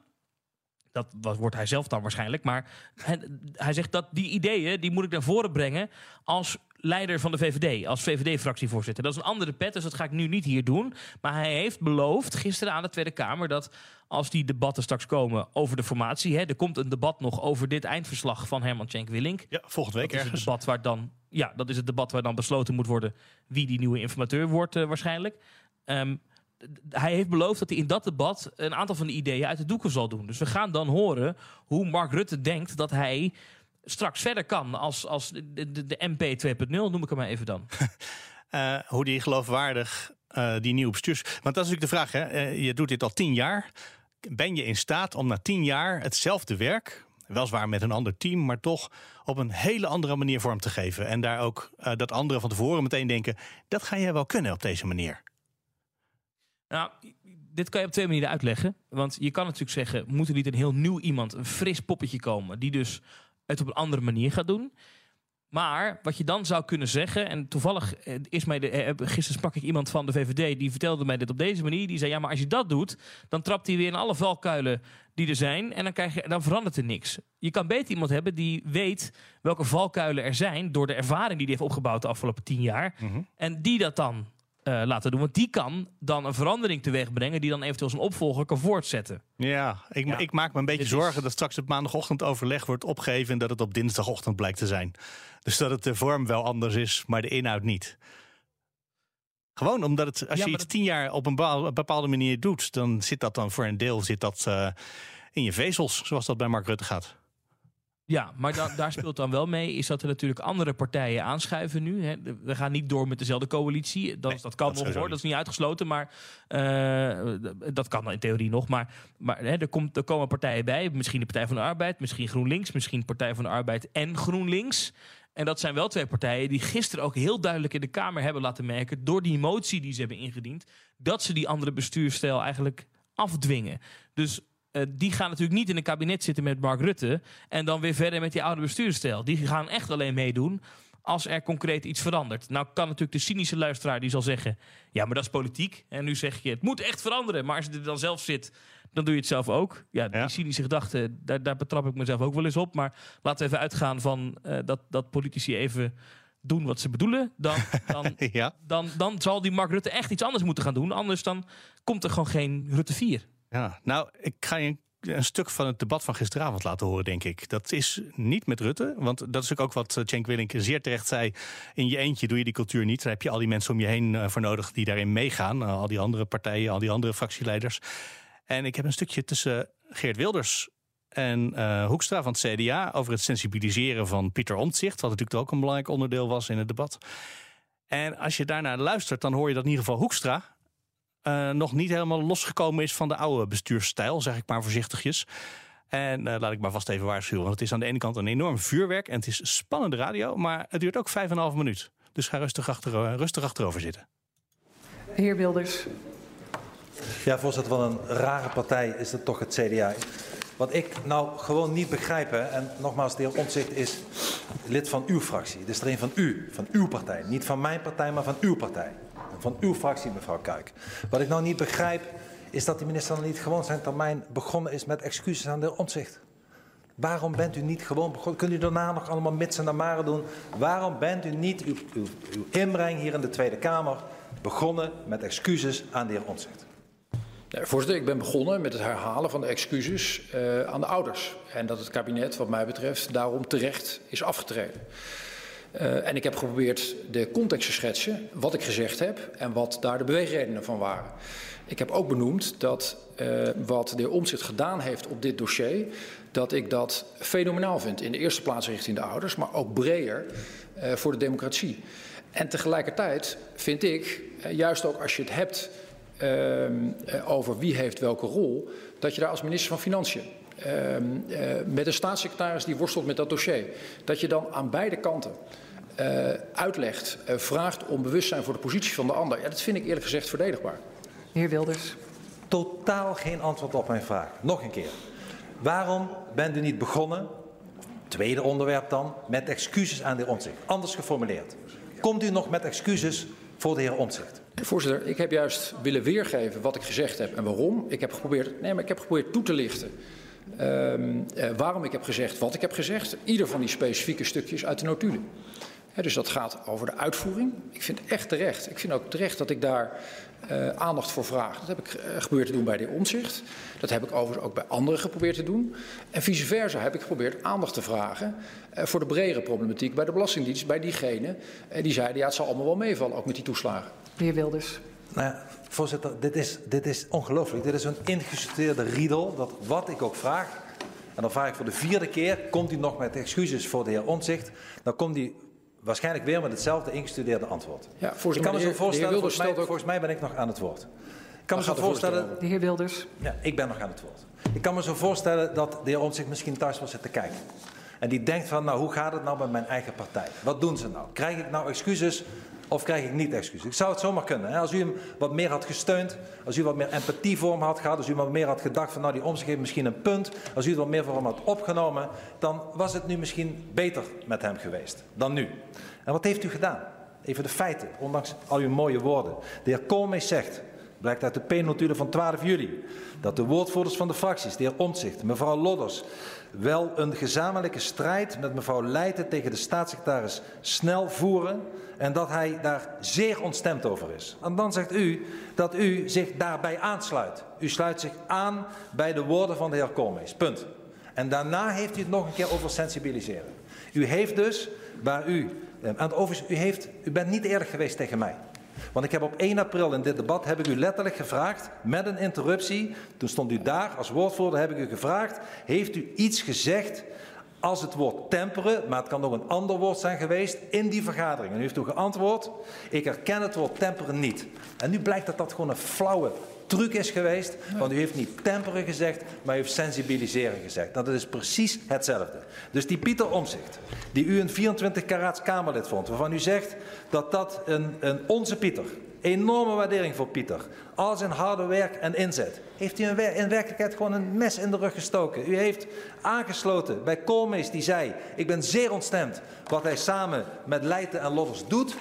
Dat wordt hij zelf dan waarschijnlijk. Maar hij, hij, zegt dat die ideeën, die moet ik naar voren brengen als leider van de VVD, als VVD-fractievoorzitter. Dat is een andere pet, dus dat ga ik nu niet hier doen. Maar hij heeft beloofd gisteren aan de Tweede Kamer dat als die debatten straks komen over de formatie, hè, er komt een debat nog over dit eindverslag van Herman Tjenk Willink. Ja, volgende week dat is ergens. Het debat waar dan, ja, dat is het debat waar dan besloten moet worden wie die nieuwe informateur wordt uh, waarschijnlijk. Um, hij heeft beloofd dat hij in dat debat een aantal van de ideeën uit de doeken zal doen. Dus we gaan dan horen hoe Mark Rutte denkt dat hij straks verder kan als, als de, de, de MP 2.0, noem ik hem maar even dan. uh, hoe die geloofwaardig uh, die nieuwe bestuurs... Want dat is natuurlijk de vraag, hè? Uh, je doet dit al tien jaar. Ben je in staat om na tien jaar hetzelfde werk... weliswaar met een ander team, maar toch op een hele andere manier vorm te geven. En daar ook dat anderen van tevoren meteen denken... dat ga jij wel kunnen op deze manier. Nou, dit kan je op twee manieren uitleggen. Want je kan natuurlijk zeggen, moet er niet een heel nieuw iemand, een fris poppetje komen, die dus het op een andere manier gaat doen. Maar wat je dan zou kunnen zeggen, en toevallig is mij de, gisteren sprak ik iemand van de VVD, die vertelde mij dit op deze manier. Die zei: Ja, maar als je dat doet, dan trapt hij weer in alle valkuilen die er zijn. En dan, krijg je, dan verandert er niks. Je kan beter iemand hebben die weet welke valkuilen er zijn. door de ervaring die hij heeft opgebouwd de afgelopen tien jaar. Mhm. En die dat dan uh, laten doen. Want die kan dan een verandering teweeg brengen die dan eventueel zijn opvolger kan voortzetten. Ja, ik, ja. ik maak me een beetje zorgen is- dat straks het maandagochtend overleg wordt opgegeven en dat het op dinsdagochtend blijkt te zijn. Dus dat het de vorm wel anders is, maar de inhoud niet. Gewoon omdat het, als Ja, je iets tien jaar op een bepaal- bepaalde manier doet, dan zit dat dan voor een deel zit dat, eh, in je vezels, zoals dat bij Mark Rutte gaat. Ja, maar da- daar speelt dan wel mee is dat er natuurlijk andere partijen aanschuiven nu. Hè. We gaan niet door met dezelfde coalitie. Dat, Nee, dat kan dat nog hoor, dat is niet uitgesloten. Maar eh, dat kan in theorie nog. Maar, maar hè, er, komt, er komen partijen bij. Misschien de Partij van de Arbeid, misschien GroenLinks, misschien Partij van de Arbeid en GroenLinks. En dat zijn wel twee partijen die gisteren ook heel duidelijk in de Kamer hebben laten merken, door die motie die ze hebben ingediend, dat ze die andere bestuursstijl eigenlijk afdwingen. Dus eh, die gaan natuurlijk niet in een kabinet zitten met Mark Rutte en dan weer verder met die oude bestuursstijl. Die gaan echt alleen meedoen als er concreet iets verandert. Nou kan natuurlijk de cynische luisteraar die zal zeggen, ja, maar dat is politiek. En nu zeg je, het moet echt veranderen. Maar als je er dan zelf zit, dan doe je het zelf ook. Ja, die Ja. cynische gedachte, daar, daar betrap ik mezelf ook wel eens op. Maar laten we even uitgaan van eh, dat, dat politici even doen wat ze bedoelen. Dan, dan, ja. dan, dan zal die Mark Rutte echt iets anders moeten gaan doen. Anders dan komt er gewoon geen Rutte 4. Ja, nou, ik ga je een, stuk van het debat van gisteravond laten horen, denk ik. Dat is niet met Rutte, want dat is ook wat eh, Cenk Willink zeer terecht zei. In je eentje doe je die cultuur niet. Daar heb je al die mensen om je heen eh, voor nodig die daarin meegaan. Eh, al die andere partijen, al die andere fractieleiders. En ik heb een stukje tussen Geert Wilders en Hoekstra van het CDA over het sensibiliseren van Pieter Omtzigt, wat natuurlijk ook een belangrijk onderdeel was in het debat. En als je daarnaar luistert, dan hoor je dat in ieder geval Hoekstra eh, nog niet helemaal losgekomen is van de oude bestuursstijl, zeg ik maar voorzichtigjes. En eh, laat ik maar vast even waarschuwen, want het is aan de ene kant een enorm vuurwerk en het is spannende radio, maar het duurt ook vijf en een half minuut. Dus ga rustig, achter, eh, rustig achterover zitten. Heer Wilders, Ja, voorzitter, wat een rare partij is het toch het CDA. Wat ik nou gewoon niet begrijp, hè, en nogmaals, de heer Omtzigt is lid van uw fractie. Het is er een van u, van uw partij. Niet van mijn partij, maar van uw partij. Van uw fractie, mevrouw Kuik. Wat ik nou niet begrijp, is dat de minister dan niet gewoon zijn termijn begonnen is met excuses aan de Omtzigt. Waarom bent u niet gewoon begonnen? Kunt u daarna nog allemaal mitsen en maren doen? Waarom bent u niet uw, uw, uw inbreng hier in de Tweede Kamer begonnen met excuses aan de heer Omtzigt? Nee, voorzitter, ik ben begonnen met het herhalen van de excuses uh, aan de ouders. En dat het kabinet, wat mij betreft, daarom terecht is afgetreden. Uh, en ik heb geprobeerd de context te schetsen, wat ik gezegd heb en wat daar de beweegredenen van waren. Ik heb ook benoemd dat uh, wat de heer Omtzigt gedaan heeft op dit dossier, dat ik dat fenomenaal vind. In de eerste plaats richting de ouders, maar ook breder uh, voor de democratie. En tegelijkertijd vind ik, juist ook als je het hebt over wie heeft welke rol, dat je daar als minister van Financiën uh, uh, met een staatssecretaris die worstelt met dat dossier, dat je dan aan beide kanten uh, uitlegt, vraagt om bewustzijn voor de positie van de ander. Ja, dat vind ik eerlijk gezegd verdedigbaar. Heer Wilders. Totaal geen antwoord op mijn vraag. Nog een keer. Waarom bent u niet begonnen, tweede onderwerp dan, met excuses aan de heer Omtzigt? Anders geformuleerd. Komt u nog met excuses voor de heer Omtzigt? Voorzitter, ik heb juist willen weergeven wat ik gezegd heb en waarom. Ik heb geprobeerd, nee, maar ik heb geprobeerd toe te lichten uh, waarom ik heb gezegd wat ik heb gezegd. Ieder van die specifieke stukjes uit de notulen. He, dus dat gaat over de uitvoering. Ik vind echt terecht. Ik vind ook terecht dat ik daar uh, aandacht voor vraag. Dat heb ik uh, geprobeerd te doen bij de omzicht. Dat heb ik overigens ook bij anderen geprobeerd te doen. En vice versa heb ik geprobeerd aandacht te vragen uh, voor de bredere problematiek bij de Belastingdienst, bij diegenen die zeiden ja, het zal allemaal wel meevallen, ook met die toeslagen. De heer Wilders. Nou ja, voorzitter, dit is, dit is ongelooflijk. Dit is een ingestudeerde riedel dat wat ik ook vraag, en dan vraag ik voor de vierde keer, komt u nog met excuses voor de heer Omtzigt, dan komt hij waarschijnlijk weer met hetzelfde ingestudeerde antwoord. Ja, ik kan me zo voorstellen, volgens mij, ook... volgens mij ben ik nog aan het woord. Ik kan me zo voorstellen... De heer Wilders. Ja, ik ben nog aan het woord. Ik kan me zo voorstellen dat de heer Omtzigt misschien thuis wil zitten kijken. En die denkt van, nou, hoe gaat het nou met mijn eigen partij? Wat doen ze nou? Krijg ik nou excuses of krijg ik niet excuses? Ik zou het zomaar kunnen. Hè? Als u hem wat meer had gesteund, als u wat meer empathie voor hem had gehad, als u wat meer had gedacht van nou die omzicht heeft misschien een punt, als u het wat meer voor hem had opgenomen, dan was het nu misschien beter met hem geweest dan nu. En wat heeft u gedaan? Even de feiten, ondanks al uw mooie woorden. De heer Koolmees zegt, blijkt uit de P-notulen van 12 juli, dat de woordvoerders van de fracties, de heer Omtzigt, mevrouw Lodders, wel een gezamenlijke strijd met mevrouw Leijten tegen de staatssecretaris snel voeren en dat hij daar zeer ontstemd over is. En dan zegt u dat u zich daarbij aansluit. U sluit zich aan bij de woorden van de heer Koolmees. Punt. En daarna heeft u het nog een keer over sensibiliseren. U heeft dus, waar u, en overigens, u, heeft, u bent niet eerlijk geweest tegen mij. Want ik heb op 1 april in dit debat heb ik u letterlijk gevraagd, met een interruptie, toen stond u daar als woordvoerder, heb ik u gevraagd, heeft u iets gezegd als het woord temperen, maar het kan ook een ander woord zijn geweest, in die vergadering. En u heeft toen geantwoord, ik herken het woord temperen niet. En nu blijkt dat dat gewoon een flauwe truc is geweest, want u heeft niet temperen gezegd, maar u heeft sensibiliseren gezegd. Dat is precies hetzelfde. Dus die Pieter Omzicht, die u een 24 karaats Kamerlid vond, waarvan u zegt dat dat een, een onze Pieter, enorme waardering voor Pieter, al zijn harde werk en inzet, heeft u in werkelijkheid gewoon een mes in de rug gestoken. U heeft aangesloten bij Koolmees die zei, ik ben zeer ontstemd wat hij samen met Leijten en Lodders doet.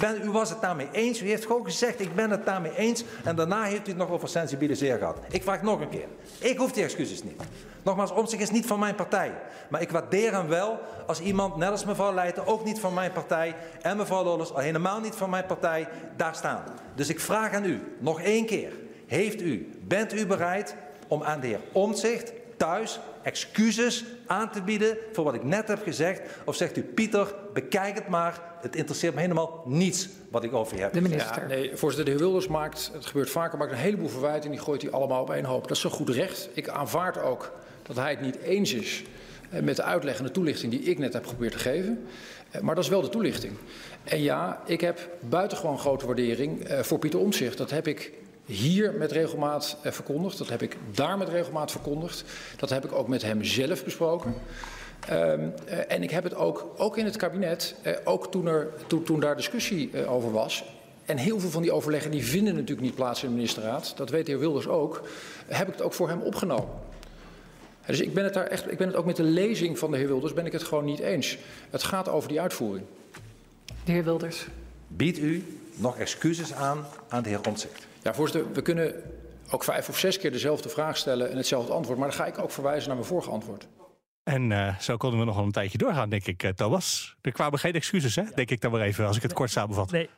Ben, u was het daarmee eens. U heeft gewoon gezegd, ik ben het daarmee eens. En daarna heeft u het nog over sensibiliseren gehad. Ik vraag nog een keer. Ik hoef die excuses niet. Nogmaals, Omtzigt is niet van mijn partij. Maar ik waardeer hem wel als iemand, net als mevrouw Leijten, ook niet van mijn partij. En mevrouw Lollers, al helemaal niet van mijn partij, daar staan. Dus ik vraag aan u, nog één keer. Heeft u, bent u bereid om aan de heer Omtzigt thuis excuses aan te bieden voor wat ik net heb gezegd? Of zegt u, Pieter, bekijk het maar, het interesseert me helemaal niets wat ik over je heb. De minister. Ja, nee, voorzitter, de heer Wilders maakt, het gebeurt vaker, maakt een heleboel verwijten en die gooit hij allemaal op één hoop. Dat is zo goed recht. Ik aanvaard ook dat hij het niet eens is met de uitleg en de toelichting die ik net heb geprobeerd te geven. Eh, maar dat is wel de toelichting. En ja, ik heb buitengewoon grote waardering eh, voor Pieter Omtzigt. Dat heb ik hier met regelmaat verkondigd. Dat heb ik daar met regelmaat verkondigd. Dat heb ik ook met hem zelf besproken. Uh, en ik heb het ook, ook in het kabinet, ook toen, er, toen, daar discussie over was. En heel veel van die overleggen die vinden natuurlijk niet plaats in de ministerraad. Dat weet de heer Wilders ook. Heb ik het ook voor hem opgenomen. Dus ik ben het daar echt, ik ben het ook met de lezing van de heer Wilders ben ik het gewoon niet eens. Het gaat over die uitvoering. De heer Wilders. Biedt u nog excuses aan aan de heer Omtzigt? Ja, voorzitter, we kunnen ook vijf of zes keer dezelfde vraag stellen en hetzelfde antwoord. Maar dan ga ik ook verwijzen naar mijn vorige antwoord. En uh, zo konden we nog wel een tijdje doorgaan, denk ik, uh, Thomas. Er kwamen geen excuses, hè? denk ik dan maar even, als ik het kort samenvat. Nee.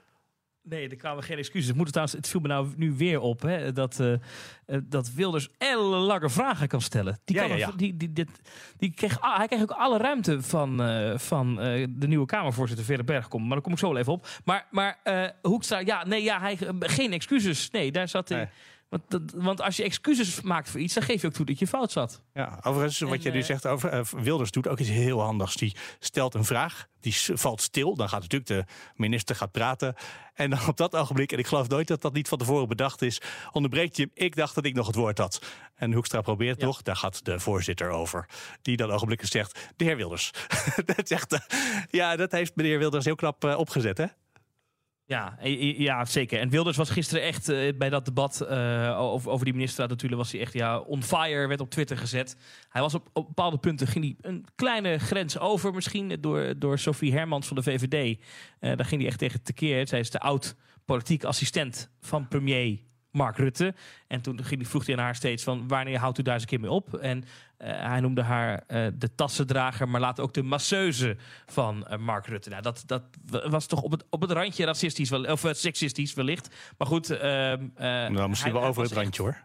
Nee, er kwamen geen excuses. Het, moet trouwens, het viel me nou nu weer op hè, dat, uh, dat Wilders ellenlange vragen kan stellen. Die, kan ja, ja, ja. die, die, dit, die kreeg, ah, hij kreeg ook alle ruimte van, uh, van uh, de nieuwe Kamervoorzitter Verre Bergkom. Maar daar kom ik zo wel even op. Maar, maar Hoekstra, ja, nee, ja, hij, geen excuses. Nee, daar zat hij. Nee. Want, want, als je excuses maakt voor iets, dan geef je ook toe dat je fout zat. Ja, overigens, wat je nu zegt over uh, Wilders doet ook iets heel handigs. Die stelt een vraag, die valt stil. Dan gaat natuurlijk de minister gaat praten. En dan op dat ogenblik, en ik geloof nooit dat dat niet van tevoren bedacht is, onderbreekt je hem. Ik dacht dat ik nog het woord had. En Hoekstra probeert ja. toch, daar gaat de voorzitter over. Die dan ogenblikkelijk zegt, de heer Wilders. dat zegt, uh, ja, dat heeft meneer Wilders heel knap uh, opgezet, hè? Ja, ja, zeker. En Wilders was gisteren echt uh, bij dat debat over, die minister natuurlijk was hij echt ja, on fire, werd op Twitter gezet. Hij was op, bepaalde punten ging hij een kleine grens over, misschien door, door Sophie Hermans van de VVD. Daar ging hij echt tegen tekeer. Zij is de oud politiek assistent van premier Mark Rutte. En toen vroeg hij aan haar steeds van wanneer houdt u daar eens een keer mee op? En uh, hij noemde haar uh, de tassendrager, maar later ook de masseuse van uh, Mark Rutte. Nou, dat, dat was toch op het, op het randje racistisch, wel, of seksistisch wellicht. Maar goed. nou, misschien wel over het randje hoor.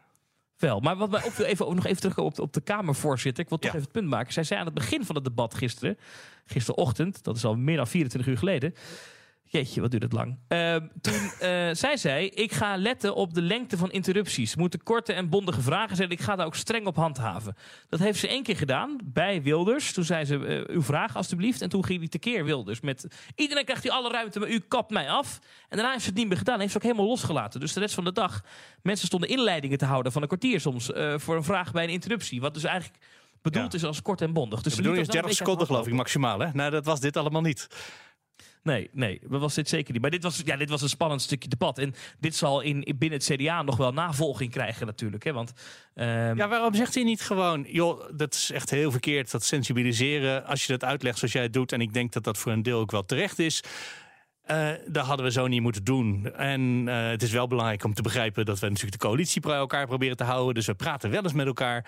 Wel, maar wat wij ook even, nog even terug op, op de Kamervoorzitter. Ik wil toch ja. even het punt maken. Zij zei aan het begin van het debat gisteren, gisterochtend, dat is al meer dan 24 uur geleden. Jeetje, wat duurt het lang. Uh, toen uh, zij zei, ik ga letten op de lengte van interrupties. Moeten korte en bondige vragen zijn. Ik ga daar ook streng op handhaven. Dat heeft ze één keer gedaan bij Wilders. Toen zei ze, uh, uw vraag alstublieft. En toen ging hij tekeer Wilders. Met, iedereen krijgt u alle ruimte, maar u kapt mij af. En daarna heeft ze het niet meer gedaan. Heeft ze ook helemaal losgelaten. Dus de rest van de dag, mensen stonden inleidingen te houden van een kwartier soms. Uh, voor een vraag bij een interruptie. Wat dus eigenlijk bedoeld ja. is als kort en bondig. Dus de bedoeling is 30 seconden geloof ik maximaal. Hè? Nou, dat was dit allemaal niet. Nee, nee, dat was dit zeker niet. Maar dit was, ja, dit was een spannend stukje debat. En dit zal in, in binnen het CDA nog wel navolging krijgen natuurlijk. Hè? Want, um... Ja, waarom zegt hij niet gewoon... joh, dat is echt heel verkeerd, dat sensibiliseren. Als je dat uitlegt zoals jij het doet... en ik denk dat dat voor een deel ook wel terecht is... Uh, dat hadden we zo niet moeten doen. En uh, het is wel belangrijk om te begrijpen dat we natuurlijk de coalitie bij elkaar proberen te houden. Dus we praten wel eens met elkaar.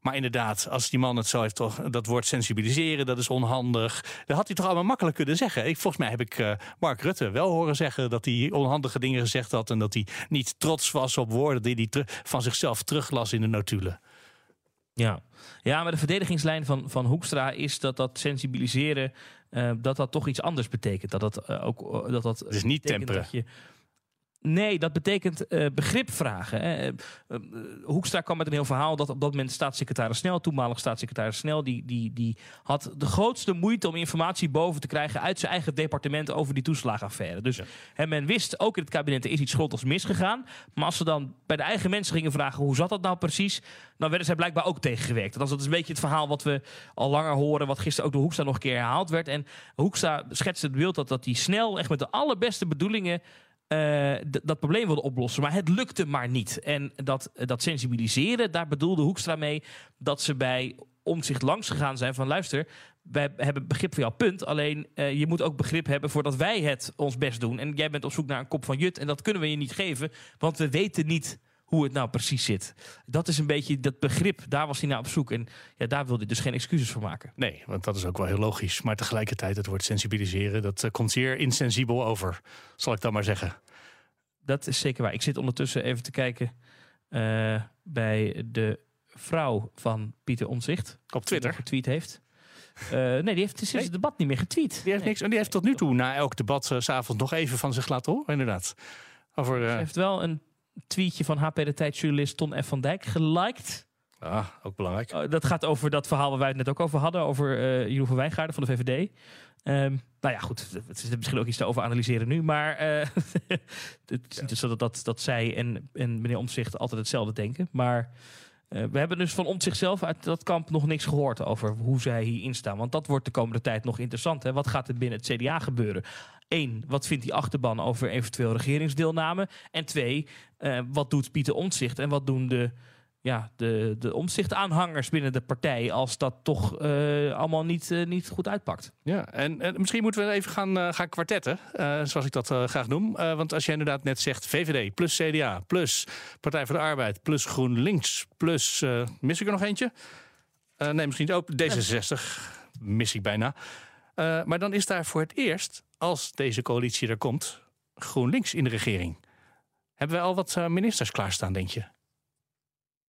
Maar inderdaad, als die man het zo heeft, toch, dat woord sensibiliseren, dat is onhandig. Dat had hij toch allemaal makkelijk kunnen zeggen. Ik, volgens mij heb ik uh, Mark Rutte wel horen zeggen dat hij onhandige dingen gezegd had. En dat hij niet trots was op woorden die hij van zichzelf teruglas in de notulen. Ja. ja, maar de verdedigingslijn van, van Hoekstra is dat dat sensibiliseren, uh, dat dat toch iets anders betekent. Dat dat uh, ook dat dat. Het is niet temperen. Je, Nee, dat betekent uh, begrip vragen. Hè. Uh, uh, Hoekstra kwam met een heel verhaal dat op dat moment staatssecretaris Snel, toenmalig staatssecretaris Snel, die, die, die had de grootste moeite om informatie boven te krijgen uit zijn eigen departement over die toeslagenaffaire. Dus ja. hè, men wist ook in het kabinet er is iets schuldigs misgegaan. Maar als ze dan bij de eigen mensen gingen vragen hoe zat dat nou precies, dan werden zij blijkbaar ook tegengewerkt. Dat is een beetje het verhaal wat we al langer horen, wat gisteren ook door Hoekstra nog een keer herhaald werd. En Hoekstra schetste het beeld dat, dat die Snel echt met de allerbeste bedoelingen uh, dat probleem wilde oplossen. Maar het lukte maar niet. En dat, dat sensibiliseren, daar bedoelde Hoekstra mee dat ze bij omzicht langs gegaan zijn van luister, wij hebben begrip voor jouw punt. Alleen uh, je moet ook begrip hebben voordat wij het ons best doen. En jij bent op zoek naar een kop van jut en dat kunnen we je niet geven, want we weten niet hoe het nou precies zit. Dat is een beetje dat begrip, daar was hij naar op zoek. En ja, daar wilde hij dus geen excuses voor maken. Nee, want dat is ook wel heel logisch. Maar tegelijkertijd, het woord sensibiliseren, dat uh, komt zeer insensibel over, zal ik dan maar zeggen. Dat is zeker waar. Ik zit ondertussen even te kijken uh, bij de vrouw van Pieter Omzicht. Op Twitter. Die getweet heeft. Uh, nee, die heeft sinds nee. het debat niet meer getweet. Die heeft, nee. niks, die heeft tot nu toe na elk debat uh, s'avonds nog even van zich laten horen, inderdaad. Over. Ze heeft wel een tweetje van HP De Tijd journalist Ton F. van Dijk geliked. Ah, ook belangrijk. Uh, dat gaat over dat verhaal waar wij het net ook over hadden. Over uh, Jeroen van Wijngaarden van de VVD. Um, nou ja, goed. Het is misschien ook iets te over analyseren nu. Maar uh, het is niet zo dat, dat, dat zij en, en meneer Omtzigt altijd hetzelfde denken. Maar uh, we hebben dus van Omtzigt zelf uit dat kamp nog niks gehoord over hoe zij hierin staan. Want dat wordt de komende tijd nog interessant. Hè? Wat gaat er binnen het CDA gebeuren? Eén, wat vindt die achterban over eventueel regeringsdeelname? En twee, uh, wat doet Pieter Omtzigt en wat doen de ja, de, de omzichtaanhangers binnen de partij als dat toch uh, allemaal niet, uh, niet goed uitpakt. Ja, en, en, misschien moeten we even gaan, uh, gaan kwartetten, zoals ik dat graag noem. want als jij inderdaad net zegt VVD plus CDA plus Partij voor de Arbeid plus GroenLinks plus, mis ik er nog eentje? nee, misschien niet ook D66, mis ik bijna. maar dan is daar voor het eerst, als deze coalitie er komt, GroenLinks in de regering. Hebben we al wat eh, ministers klaarstaan, denk je?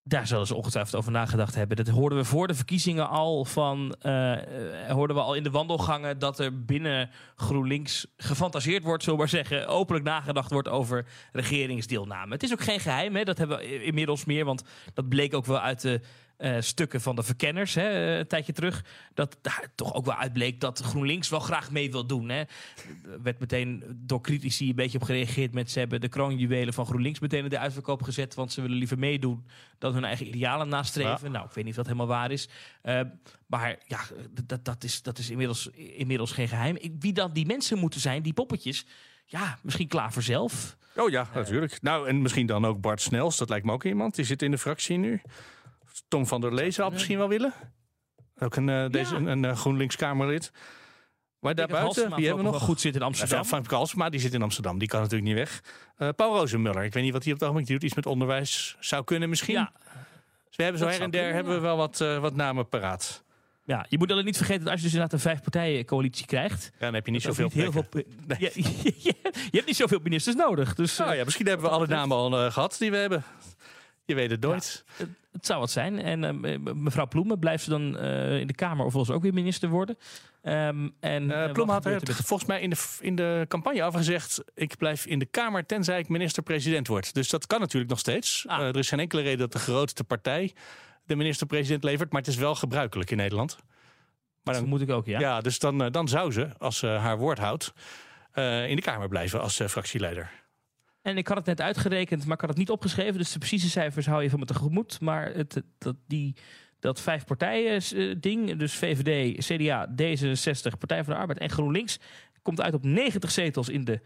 Daar zullen ze ongetwijfeld over nagedacht hebben. Dat hoorden we voor de verkiezingen al van. eh, eh, hoorden we al in de wandelgangen dat er binnen GroenLinks gefantaseerd wordt, zullen we maar zeggen. Openlijk nagedacht wordt over regeringsdeelname. Het is ook geen geheim, hè? dat hebben we inmiddels meer. Want dat bleek ook wel uit de eh, stukken van de verkenners hè, eh, een tijdje terug. Dat daar toch ook wel uitbleek dat GroenLinks wel graag mee wil doen. Hè. Er werd meteen door critici een beetje op gereageerd met ze hebben de kroonjuwelen van GroenLinks meteen in de uitverkoop gezet. Want ze willen liever meedoen dan hun eigen idealen nastreven. Nou, ik weet niet of dat helemaal waar is. Eh, maar ja, dat, dat, is, dat is inmiddels, inmiddels geen geheim. Wie dan die mensen moeten zijn, die poppetjes. Ja, misschien klaar voor zelf. Oh ja, natuurlijk. Nou, en misschien dan ook Bart Snels. Dat lijkt me ook iemand. Die zit in de fractie nu. Tom van der Lezen had misschien wel willen. Ook een, eh, deze, een, een eh, GroenLinks-Kamerlid. Maar daarbuiten, wie hebben we nog? goed zit in Amsterdam. Ja, Frank Kalsma, die zit in Amsterdam. Die kan natuurlijk niet weg. Eh, Paul Rozenmuller. Ik weet niet wat hij op het ogenblik doet. Iets met onderwijs zou kunnen misschien. Ja, Dus we hebben zo dat her en der kunnen, hebben we wel wat, wat namen paraat. ja, je moet alleen niet vergeten dat als je dus inderdaad een vijf-partijen-coalitie krijgt. Ja, dan heb je niet zoveel heel veel. je, je- je hebt niet zoveel ministers nodig. Dus Nou ja, misschien hebben we alle namen al eh, gehad die we hebben. Je weet het nooit. Het zou wat zijn. En eh, me- mevrouw Ploemen blijft ze dan eh, in de Kamer of wil ze ook weer minister worden. Ehm, en, Eh eh, had er volgens mij in de, in de campagne afgezegd... ik blijf in de Kamer tenzij ik minister-president word. Dus dat kan natuurlijk nog steeds. Ah. Eh, er is geen enkele reden dat de grootste partij de minister-president levert. Maar het is wel gebruikelijk in Nederland. Maar Dat moet ik ook, ja. ja. dus dan, eh, dan zou ze, als ze haar woord houdt... eh, in de Kamer blijven als eh, fractieleider. En ik had het net uitgerekend, maar ik had het niet opgeschreven. Dus de precieze cijfers hou je van me tegemoet. Maar het, dat, die, dat vijf partijen eh, ding, dus VVD, CDA, D66, Partij van de Arbeid en GroenLinks... komt uit op 90 zetels in de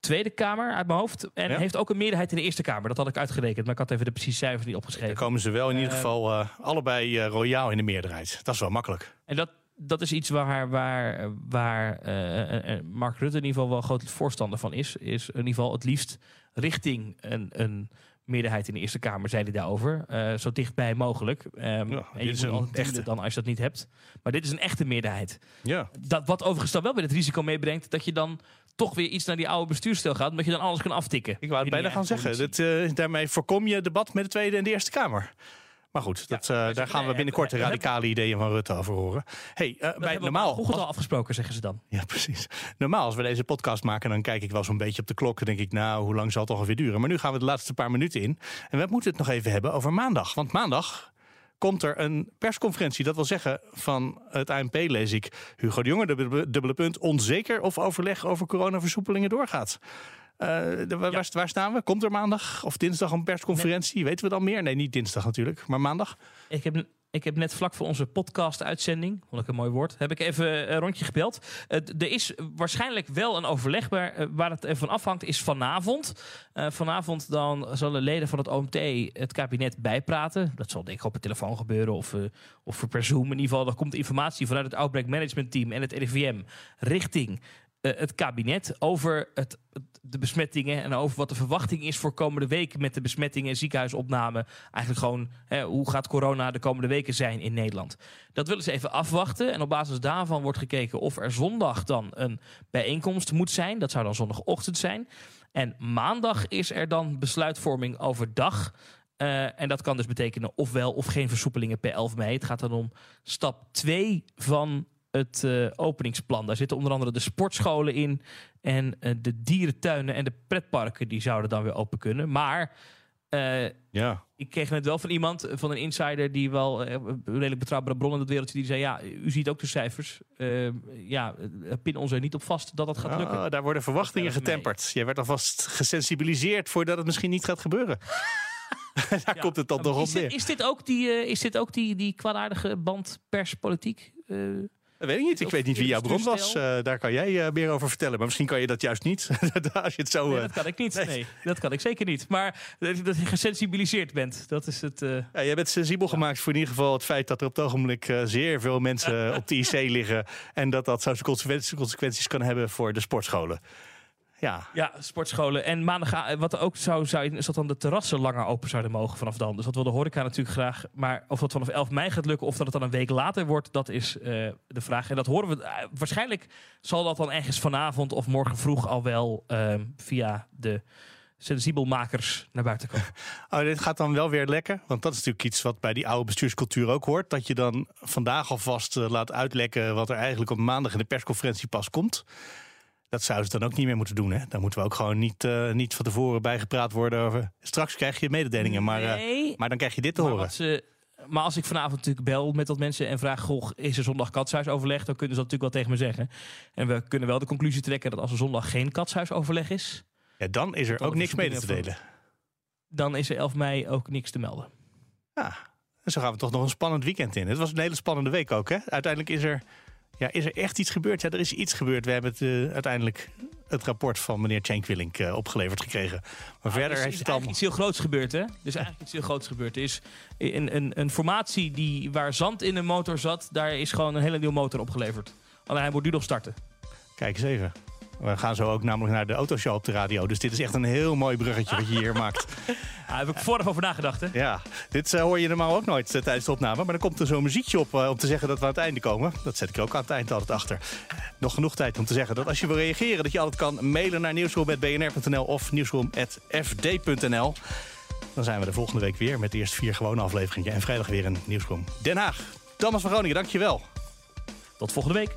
Tweede Kamer uit mijn hoofd. En Ja. heeft ook een meerderheid in de Eerste Kamer. Dat had ik uitgerekend, maar ik had even de precieze cijfers niet Dan opgeschreven. komen ze wel in ieder Eh, geval eh, allebei royaal in de meerderheid. Dat is wel makkelijk. En dat, dat is iets waar, waar, waar eh, eh, eh, Mark Rutte in ieder geval wel groot voorstander van is. Is in ieder geval het liefst richting een, een meerderheid in de Eerste Kamer, zei hij daarover. Zo dichtbij mogelijk. Ehm, en dit je is moet een echte. dan als je dat niet hebt. Maar dit is een echte meerderheid. Ja. Dat, wat overigens dan wel weer het risico meebrengt dat je dan toch weer iets naar die oude bestuursstijl gaat, omdat je dan alles kan aftikken. Ik wou het bijna gaan zeggen. Dat, daarmee voorkom je debat met de Tweede en de Eerste Kamer. Maar goed, dat, eh, daar gaan we binnenkort de radicale ideeën van Rutte over horen. Hey, Dat bij, normaal, Google al afgesproken, zeggen ze dan. ja, precies. Normaal, als we deze podcast maken, dan kijk ik wel zo'n beetje op de klok. En denk ik, nou, hoe lang zal het toch alweer duren? Maar nu gaan we de laatste paar minuten in. En we moeten het nog even hebben over maandag. Want maandag komt er een persconferentie. Dat wil zeggen, van het ANP lees ik... Hugo de Jonge, dubbele, dubbele punt, onzeker of overleg over coronaversoepelingen doorgaat. Eh, de- waar, waar- waar staan we? Komt er maandag of dinsdag een persconferentie? Weten we dan meer? Nee, niet dinsdag natuurlijk, maar maandag. Ik heb, ik heb net vlak voor onze podcast-uitzending, vond ik een mooi woord, heb ik even een rondje gebeld. Er is waarschijnlijk wel een overleg, maar eh, waar het van afhangt is vanavond. Eh, vanavond dan zullen leden van het OMT het kabinet bijpraten. Dat zal denk ik op de telefoon gebeuren of, of per Zoom. In ieder geval, er komt informatie vanuit het Outbreak Management Team en het RIVM richting het kabinet over het, de besmettingen en over wat de verwachting is voor komende weken met de besmettingen en ziekenhuisopname. Eigenlijk gewoon hè, hoe gaat corona de komende weken zijn in Nederland. Dat willen ze even afwachten en op basis daarvan wordt gekeken of er zondag dan een bijeenkomst moet zijn. Dat zou dan zondagochtend zijn. En maandag is er dan besluitvorming overdag. Eh, en dat kan dus betekenen ofwel of geen versoepelingen per 11 mei. Het gaat dan om stap 2 van het eh, openingsplan. Daar zitten onder andere de sportscholen in. En eh, de dierentuinen en de pretparken die zouden dan weer open kunnen. Maar eh, Ja. ik kreeg net wel van iemand, van een insider... die wel een redelijk betrouwbare bron in dat wereldje... die zei, ja, u ziet ook de cijfers. Eh, ja, pin ons er niet op vast dat dat gaat lukken. Ah, daar worden verwachtingen getemperd. Jij werd alvast gesensibiliseerd voordat het misschien niet gaat gebeuren. daar Ja. komt het dan toch op neer. is dit ook die, is dit ook die, die kwaadaardige band perspolitiek? Eh, Dat weet ik niet. Ik Of weet niet wie jouw bron was. Eh, daar kan jij eh, meer over vertellen. Maar misschien kan je dat juist niet. Als je het zo... nee, eh, dat kan ik niet. nee. Nee. dat kan ik zeker niet. Maar dat dat je gesensibiliseerd bent, dat is het... Ja, jij bent sensibel gemaakt voor in ieder geval het feit dat er op het ogenblik zeer veel mensen op de IC liggen. En dat dat consequenties kan hebben voor de sportscholen. Ja. Ja, sportscholen. En maandag, wat ook zou zijn, is dat dan de terrassen langer open zouden mogen vanaf dan. Dus dat wil de horeca natuurlijk graag. Maar of dat vanaf 11 mei gaat lukken of dat het dan een week later wordt, dat is eh, de vraag. En dat horen we. eh, waarschijnlijk zal dat dan ergens vanavond of morgen vroeg al wel via de sensibelmakers naar buiten komen. Oh, dit gaat dan wel weer lekker. Want dat is natuurlijk iets wat bij die oude bestuurscultuur ook hoort. Dat je dan vandaag alvast eh, laat uitlekken wat er eigenlijk op maandag in de persconferentie pas komt. Dat zouden ze dan ook niet meer moeten doen. Hè? Dan moeten we ook gewoon niet, eh, niet van tevoren bijgepraat worden over. Straks krijg je mededelingen, maar, eh, maar dan krijg je dit te Maar, horen. ze, maar als ik vanavond natuurlijk bel met dat mensen en vraag: Goh, is er zondag katshuisoverleg? Dan kunnen ze dat natuurlijk wel tegen me zeggen. En we kunnen wel de conclusie trekken dat als er zondag geen katshuisoverleg is, Ja, dan is er Dan ook niks mee te delen. dan is er 11 mei ook niks te melden. Ja, en zo gaan we toch nog een spannend weekend in. Het was een hele spannende week ook. Hè? Uiteindelijk is er, ja, is er echt iets gebeurd. Ja, er is iets gebeurd. We hebben het, eh, uiteindelijk het rapport van meneer Cenk Willink eh, opgeleverd gekregen. Maar verder er is, heeft het allemaal... iets heel groots gebeurd, hè? Er is eigenlijk iets heel groots gebeurd. Er is een, een, een formatie die, waar zand in de motor zat, daar is gewoon een hele nieuwe motor opgeleverd. Alleen hij moet nu nog starten. Kijk eens even. We gaan zo ook namelijk naar de autoshow op de radio. Dus dit is echt een heel mooi bruggetje wat je hier maakt. Daar heb ik vorig over nagedacht, hè? Ja, dit eh, hoor je normaal ook nooit eh, tijdens de opname. Maar dan komt er zo'n muziekje op eh, om te zeggen dat we aan het einde komen. Dat zet ik ook aan het eind altijd achter. Nog genoeg tijd om te zeggen dat als je wil reageren... dat je altijd kan mailen naar nieuwsroom.bnr.nl of nieuwsroom.fd.nl. Dan zijn we de volgende week weer met eerst vier gewone afleveringen... en vrijdag weer een Nieuwsroom Den Haag. Thomas van Groningen, dankjewel. Tot volgende week.